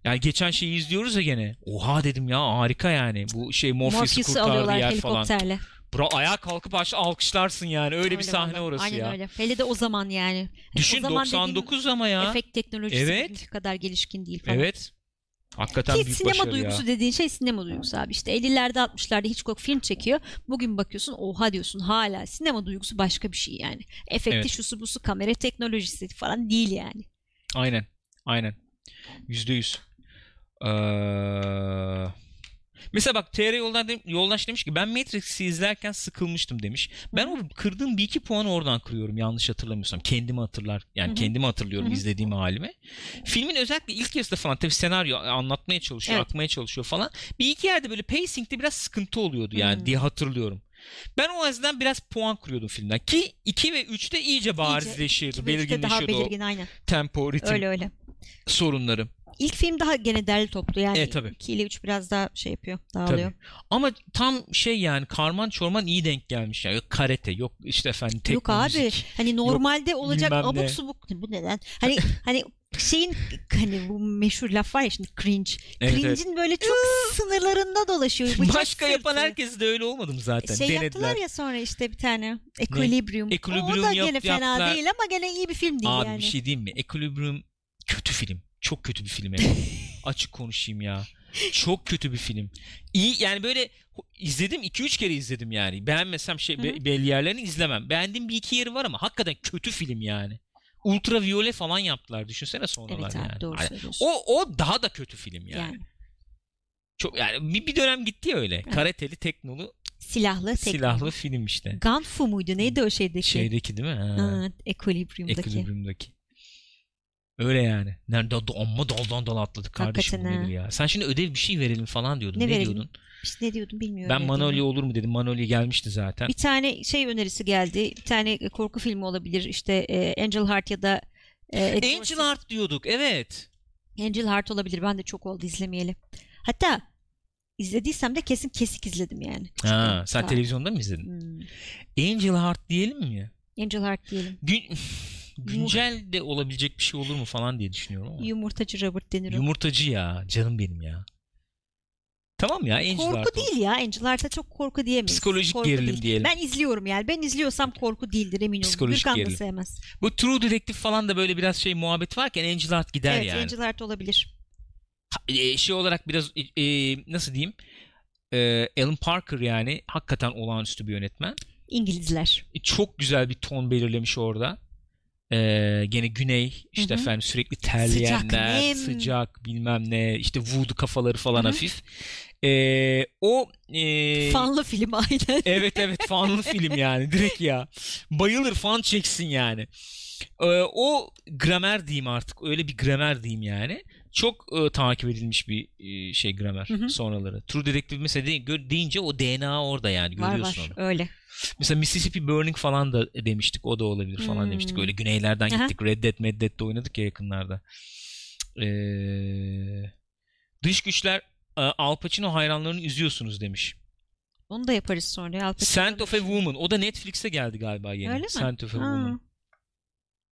Yani geçen şeyi izliyoruz ya gene. Oha dedim ya harika yani. Bu şey Morpheus'u kurtardığı yer falan. helikopterle. Bra ayağa kalkıp aş- alkışlarsın yani. Öyle, bir sahne orası Aynen ya. öyle. Hele de o zaman yani. Düşün o zaman 99 ama ya. Efekt teknolojisi Evet. kadar gelişkin değil falan. Evet. Hakikaten Ki büyük sinema duygusu ya. dediğin şey sinema duygusu abi. İşte 50'lerde 60'larda Hitchcock film çekiyor. Bugün bakıyorsun oha diyorsun hala. Sinema duygusu başka bir şey yani. Efekti Evet. şusu busu kamera teknolojisi falan değil yani. Aynen. Aynen. Yüzde yüz. Ee, Mesela bak TR yoldan dem- yoldaş demiş ki ben Matrix'i izlerken sıkılmıştım demiş. Ben o kırdığım bir iki puanı oradan kırıyorum yanlış hatırlamıyorsam. Kendimi hatırlar. Yani Hı hı. kendimi hatırlıyorum Hı hı. izlediğim halimi. Filmin özellikle ilk yarısında falan tabii senaryo anlatmaya çalışıyor, Evet. akmaya çalışıyor falan. Bir iki yerde böyle pacing'de biraz sıkıntı oluyordu yani Hı. diye hatırlıyorum. Ben o yüzden biraz puan kuruyordum filmden. Ki 2 ve 3'te iyice ve üçte daha belirginleşiyordu belirgin aynen. tempo, ritim Öyle öyle. Sorunları. İlk film daha gene derli toplu yani. E, tabii. 2 ile 3 biraz daha şey yapıyor. Dağılıyor. Ama tam şey yani karman çorman iyi denk gelmiş. Yani yok karate, yok işte efendim tekno Yok abi müzik. hani normalde olacak bilmem ne. abuk subuk bu neden? Hani hani şeyin hani bu meşhur laf var ya şimdi cringe. Evet, Cringe'in böyle çok sınırlarında dolaşıyor. Bıçak Başka yapan sırtı. herkes de öyle olmadı mı zaten? Şey Denediler. yaptılar ya sonra işte bir tane Equilibrium. Equilibrium o da yap- gene fena yaptılar. değil ama gene iyi bir film değil Abi yani. bir şey diyeyim mi? Equilibrium kötü film. Çok kötü bir film. yani. Açık konuşayım ya. Çok kötü bir film. İyi yani böyle izledim 2-3 kere izledim yani. Beğenmesem şey be- belli yerlerini izlemem. Beğendiğim bir iki yeri var ama hakikaten kötü film yani. Ultraviyole falan yaptılar. Düşünsene sonralar Evet abi yani. doğru o o daha da kötü film yani. yani. Çok yani bir, bir dönem gitti ya öyle. Evet. Karateli, teknolu, Silahlı, teknoloji. silahlı film işte. Gunfu muydu? Neydi o şeydeki? Şeydeki değil mi? Ha. Ha, Equilibrium'daki. Equilibrium'daki. Öyle yani. Nerede amma daldan dala atladık kardeşim bu Hakikaten nedir ha. ya. Sen şimdi ödev bir şey verelim falan diyordun. Ne Ne, verelim? diyordun? İşte ne diyordum bilmiyorum. Ben ne Manolya diyordum. olur mu dedim. Manolya gelmişti zaten. Bir tane şey önerisi geldi. Bir tane korku filmi olabilir. İşte e, Angel Heart ya da e, Exorcist. Angel Heart diyorduk. Evet. Angel Heart olabilir. Ben de çok oldu izlemeyeli. Hatta izlediysem de kesin kesik izledim yani. Ha, sen daha- televizyonda mı izledin? Hmm. Angel Heart diyelim mi? Angel Heart diyelim. Gün, güncel de olabilecek bir şey olur mu falan diye düşünüyorum ama. Yumurtacı Robert De Niro. Yumurtacı ya. Canım benim ya. Tamam ya Angel korku olsun. değil ya. Angel Heart'a çok korku diyemeyiz. Psikolojik Korku gerilim değil. diyelim. Ben izliyorum yani. Ben izliyorsam korku değildir emin olun. Psikolojik Gürkan gerilim. sevmez. Bu True Detective falan da böyle biraz şey muhabbet varken Angel Heart gider evet yani. Angel Heart olabilir. Ha- e, şey olarak biraz e, e, nasıl diyeyim e, Alan Parker yani hakikaten olağanüstü bir yönetmen. İngilizler. E, çok güzel bir ton belirlemiş orada. E, gene güney işte Hı hı. efendim sürekli terleyenler nem. sıcak bilmem ne işte voodoo kafaları falan Hı hı. hafif. E, o e, Fanlı film aynen. Evet evet fanlı film yani direkt ya. Bayılır fan çeksin yani. Ee, o gramer diyeyim artık. Öyle bir gramer diyeyim yani. Çok e, takip edilmiş bir e, şey gramer Hı hı. sonraları. True Detective mesela deyince o DNA orada yani var görüyorsun var onu. öyle. Mesela Mississippi Burning falan da demiştik. O da olabilir falan Hmm. demiştik. Öyle güneylerden Aha. gittik. Red Dead, Mad Dead'de oynadık ya yakınlarda. Ee, dış güçler e, Al Pacino hayranlarını üzüyorsunuz demiş. Onu da yaparız sonra. Al Pacino Scent of a Woman. O da Netflix'e geldi galiba yeni. Öyle mi? Scent of a Ha. Woman.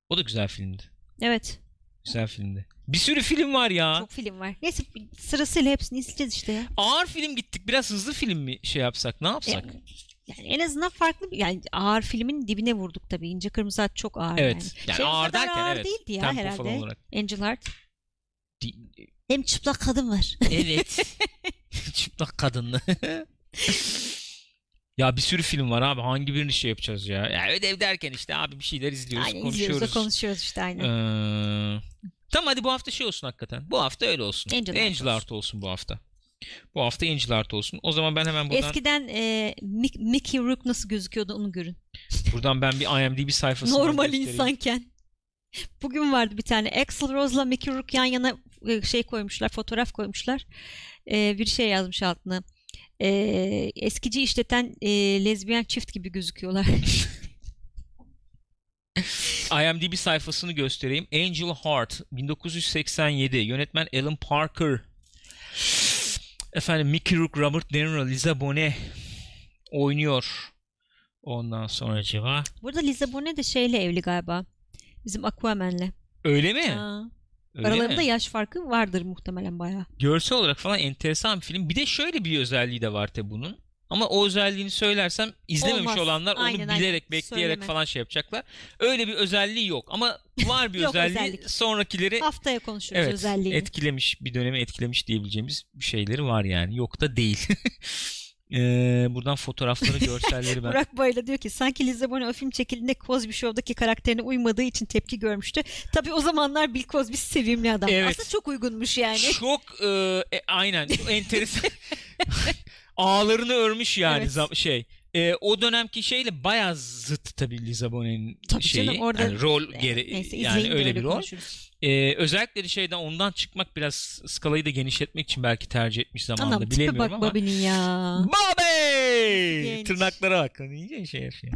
O da güzel filmdi. Evet. Güzel filmdi. Bir sürü film var ya. Çok film var. Neyse sırasıyla hepsini izleyeceğiz işte ya. Ağır film gittik. Biraz hızlı film mi şey yapsak? Ne yapsak? Yani en azından farklı bir yani ağır filmin dibine vurduk tabii. İnce Kırmızı At çok ağır Evet. yani. Yani Şey ağır derken ağır evet. değildi ya Tempo herhalde. falan olarak. Angel Heart. Di- Hem çıplak kadın var. Evet. Çıplak kadınlı. ya bir sürü film var abi. Hangi birini şey yapacağız ya? Ya ödev derken işte abi bir şeyler izliyoruz, aynen izliyoruz da konuşuyoruz. konuşuyoruz işte aynen. Ee, tamam hadi bu hafta şey olsun hakikaten. Bu hafta öyle olsun. Angel Angel, Art olsun. Olsun bu hafta. Bu hafta Angel Art olsun. O zaman ben hemen buradan Eskiden e, Mick- Mickey Rourke nasıl gözüküyordu onu görün. buradan ben bir IMDb sayfasından Normal göstereyim. insanken. Bugün vardı bir tane. Axl Rose'la Mickey Rourke yan yana e, şey koymuşlar, fotoğraf koymuşlar. E, bir şey yazmış altına. E, eskici işleten e, lezbiyen çift gibi gözüküyorlar. IMDb sayfasını göstereyim. Angel Heart 1987 yönetmen Alan Parker efendim Mickey Rourke, Robert De Niro, Liza Bonet oynuyor. Ondan sonra ceva. Burada Liza Bonet de şeyle evli galiba. Bizim Aquaman'le. Öyle mi? Ha. Öyle Aralarında mi? yaş farkı vardır muhtemelen bayağı. Görsel olarak falan enteresan bir film. Bir de şöyle bir özelliği de var tabi bunun. Ama o özelliğini söylersem izlememiş Olmaz. olanlar onu Aynen, aynen. bilerek, bekleyerek Söyleme. falan şey yapacaklar. Öyle bir özelliği yok. Ama var bir Yok özelliği. özellik. Sonrakileri Haftaya konuşuruz evet, özelliğini. etkilemiş, bir dönemi etkilemiş diyebileceğimiz bir şeyleri var yani. Yok da değil. Ee, buradan fotoğrafları, görselleri ben... Burak Bayla diyor ki sanki Liza Bonet o film çekildiğinde Cosby Show'daki karakterine uymadığı için tepki görmüştü. Tabii o zamanlar Bill Cosby sevimli adam. Evet. Aslında çok uygunmuş yani. Çok e, e, aynen enteresan. Ağlarını örmüş yani Evet. şey. E, o dönemki şeyle bayağı zıt tabii Liza Bonet'in Tabii şeyi. canım, orada- Yani rol geri Neyse yani öyle bir rol. konuşuruz. E, özellikle de şeyden ondan çıkmak biraz skalayı da genişletmek için belki tercih etmiş zamanında Anam bilemiyorum bak ama. Bobby'nin ya. Bobby! Tırnaklara bak. Hani iyice şey yapıyor.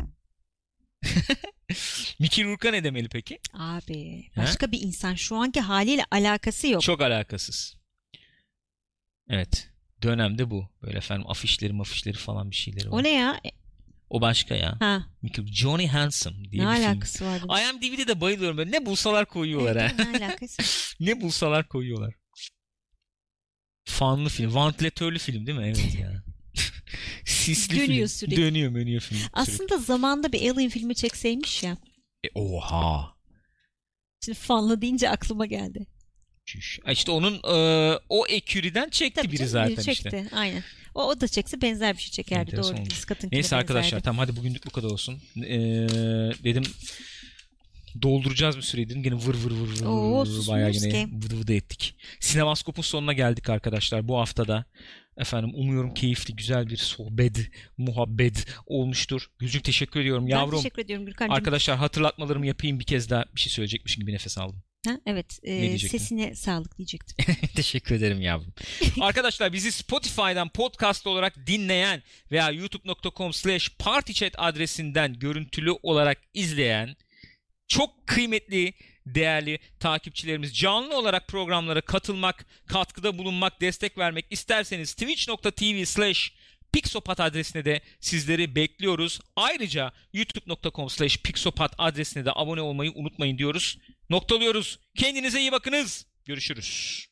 Mickey Rourke'a ne demeli peki? Abi Ha? başka bir insan şu anki haliyle alakası yok. Çok alakasız. Evet. Dönemde bu. Böyle efendim afişleri mafişleri falan bir şeyleri var. O ne ya? O başka ya. Ha, Johnny Handsome diye ne bir film. alakası var? IMDb'de de bayılıyorum. Böyle ne bulsalar koyuyorlar ha. Evet, ne alakası? ne bulsalar koyuyorlar. Fanlı film. Vantilatörlü film değil mi? Evet ya. Sisli Dönüyor film. sürekli. Dönüyor dönüyor film. sürekli. Aslında zamanda bir Alien filmi çekseymiş ya. E, oha. Şimdi fanlı deyince aklıma geldi. Çüş. İşte onun e, o eküriden çekti Tabii biri canım, zaten çekti. işte. Aynen. O, o da çekse benzer bir şey çekerdi. Enteresan Doğru. Neyse arkadaşlar benzerdi. tamam hadi bugünlük bu kadar olsun. Ee, dedim dolduracağız bir süreyi dedim. Gene vır vır vır vır Oo, vır bayağı ki. vıdı vıdı ettik. Sinemaskop'un sonuna geldik arkadaşlar bu haftada. Efendim umuyorum keyifli güzel bir sohbet, muhabbet olmuştur. Gülcük teşekkür ediyorum Ben yavrum. teşekkür ediyorum Gürkan'cığım. Arkadaşlar hatırlatmalarımı yapayım bir kez daha bir şey söyleyecekmiş gibi nefes aldım. Ha, evet. e, sesine sağlık diyecektim. Teşekkür ederim yavrum. Arkadaşlar bizi Spotify'dan podcast olarak dinleyen veya youtube.com slash partychat adresinden görüntülü olarak izleyen çok kıymetli değerli takipçilerimiz canlı olarak programlara katılmak, katkıda bulunmak, destek vermek isterseniz twitch.tv slash Pixopat adresine de sizleri bekliyoruz. Ayrıca youtube.com slash Pixopat adresine de abone olmayı unutmayın diyoruz. Noktalıyoruz. Kendinize iyi bakınız. Görüşürüz.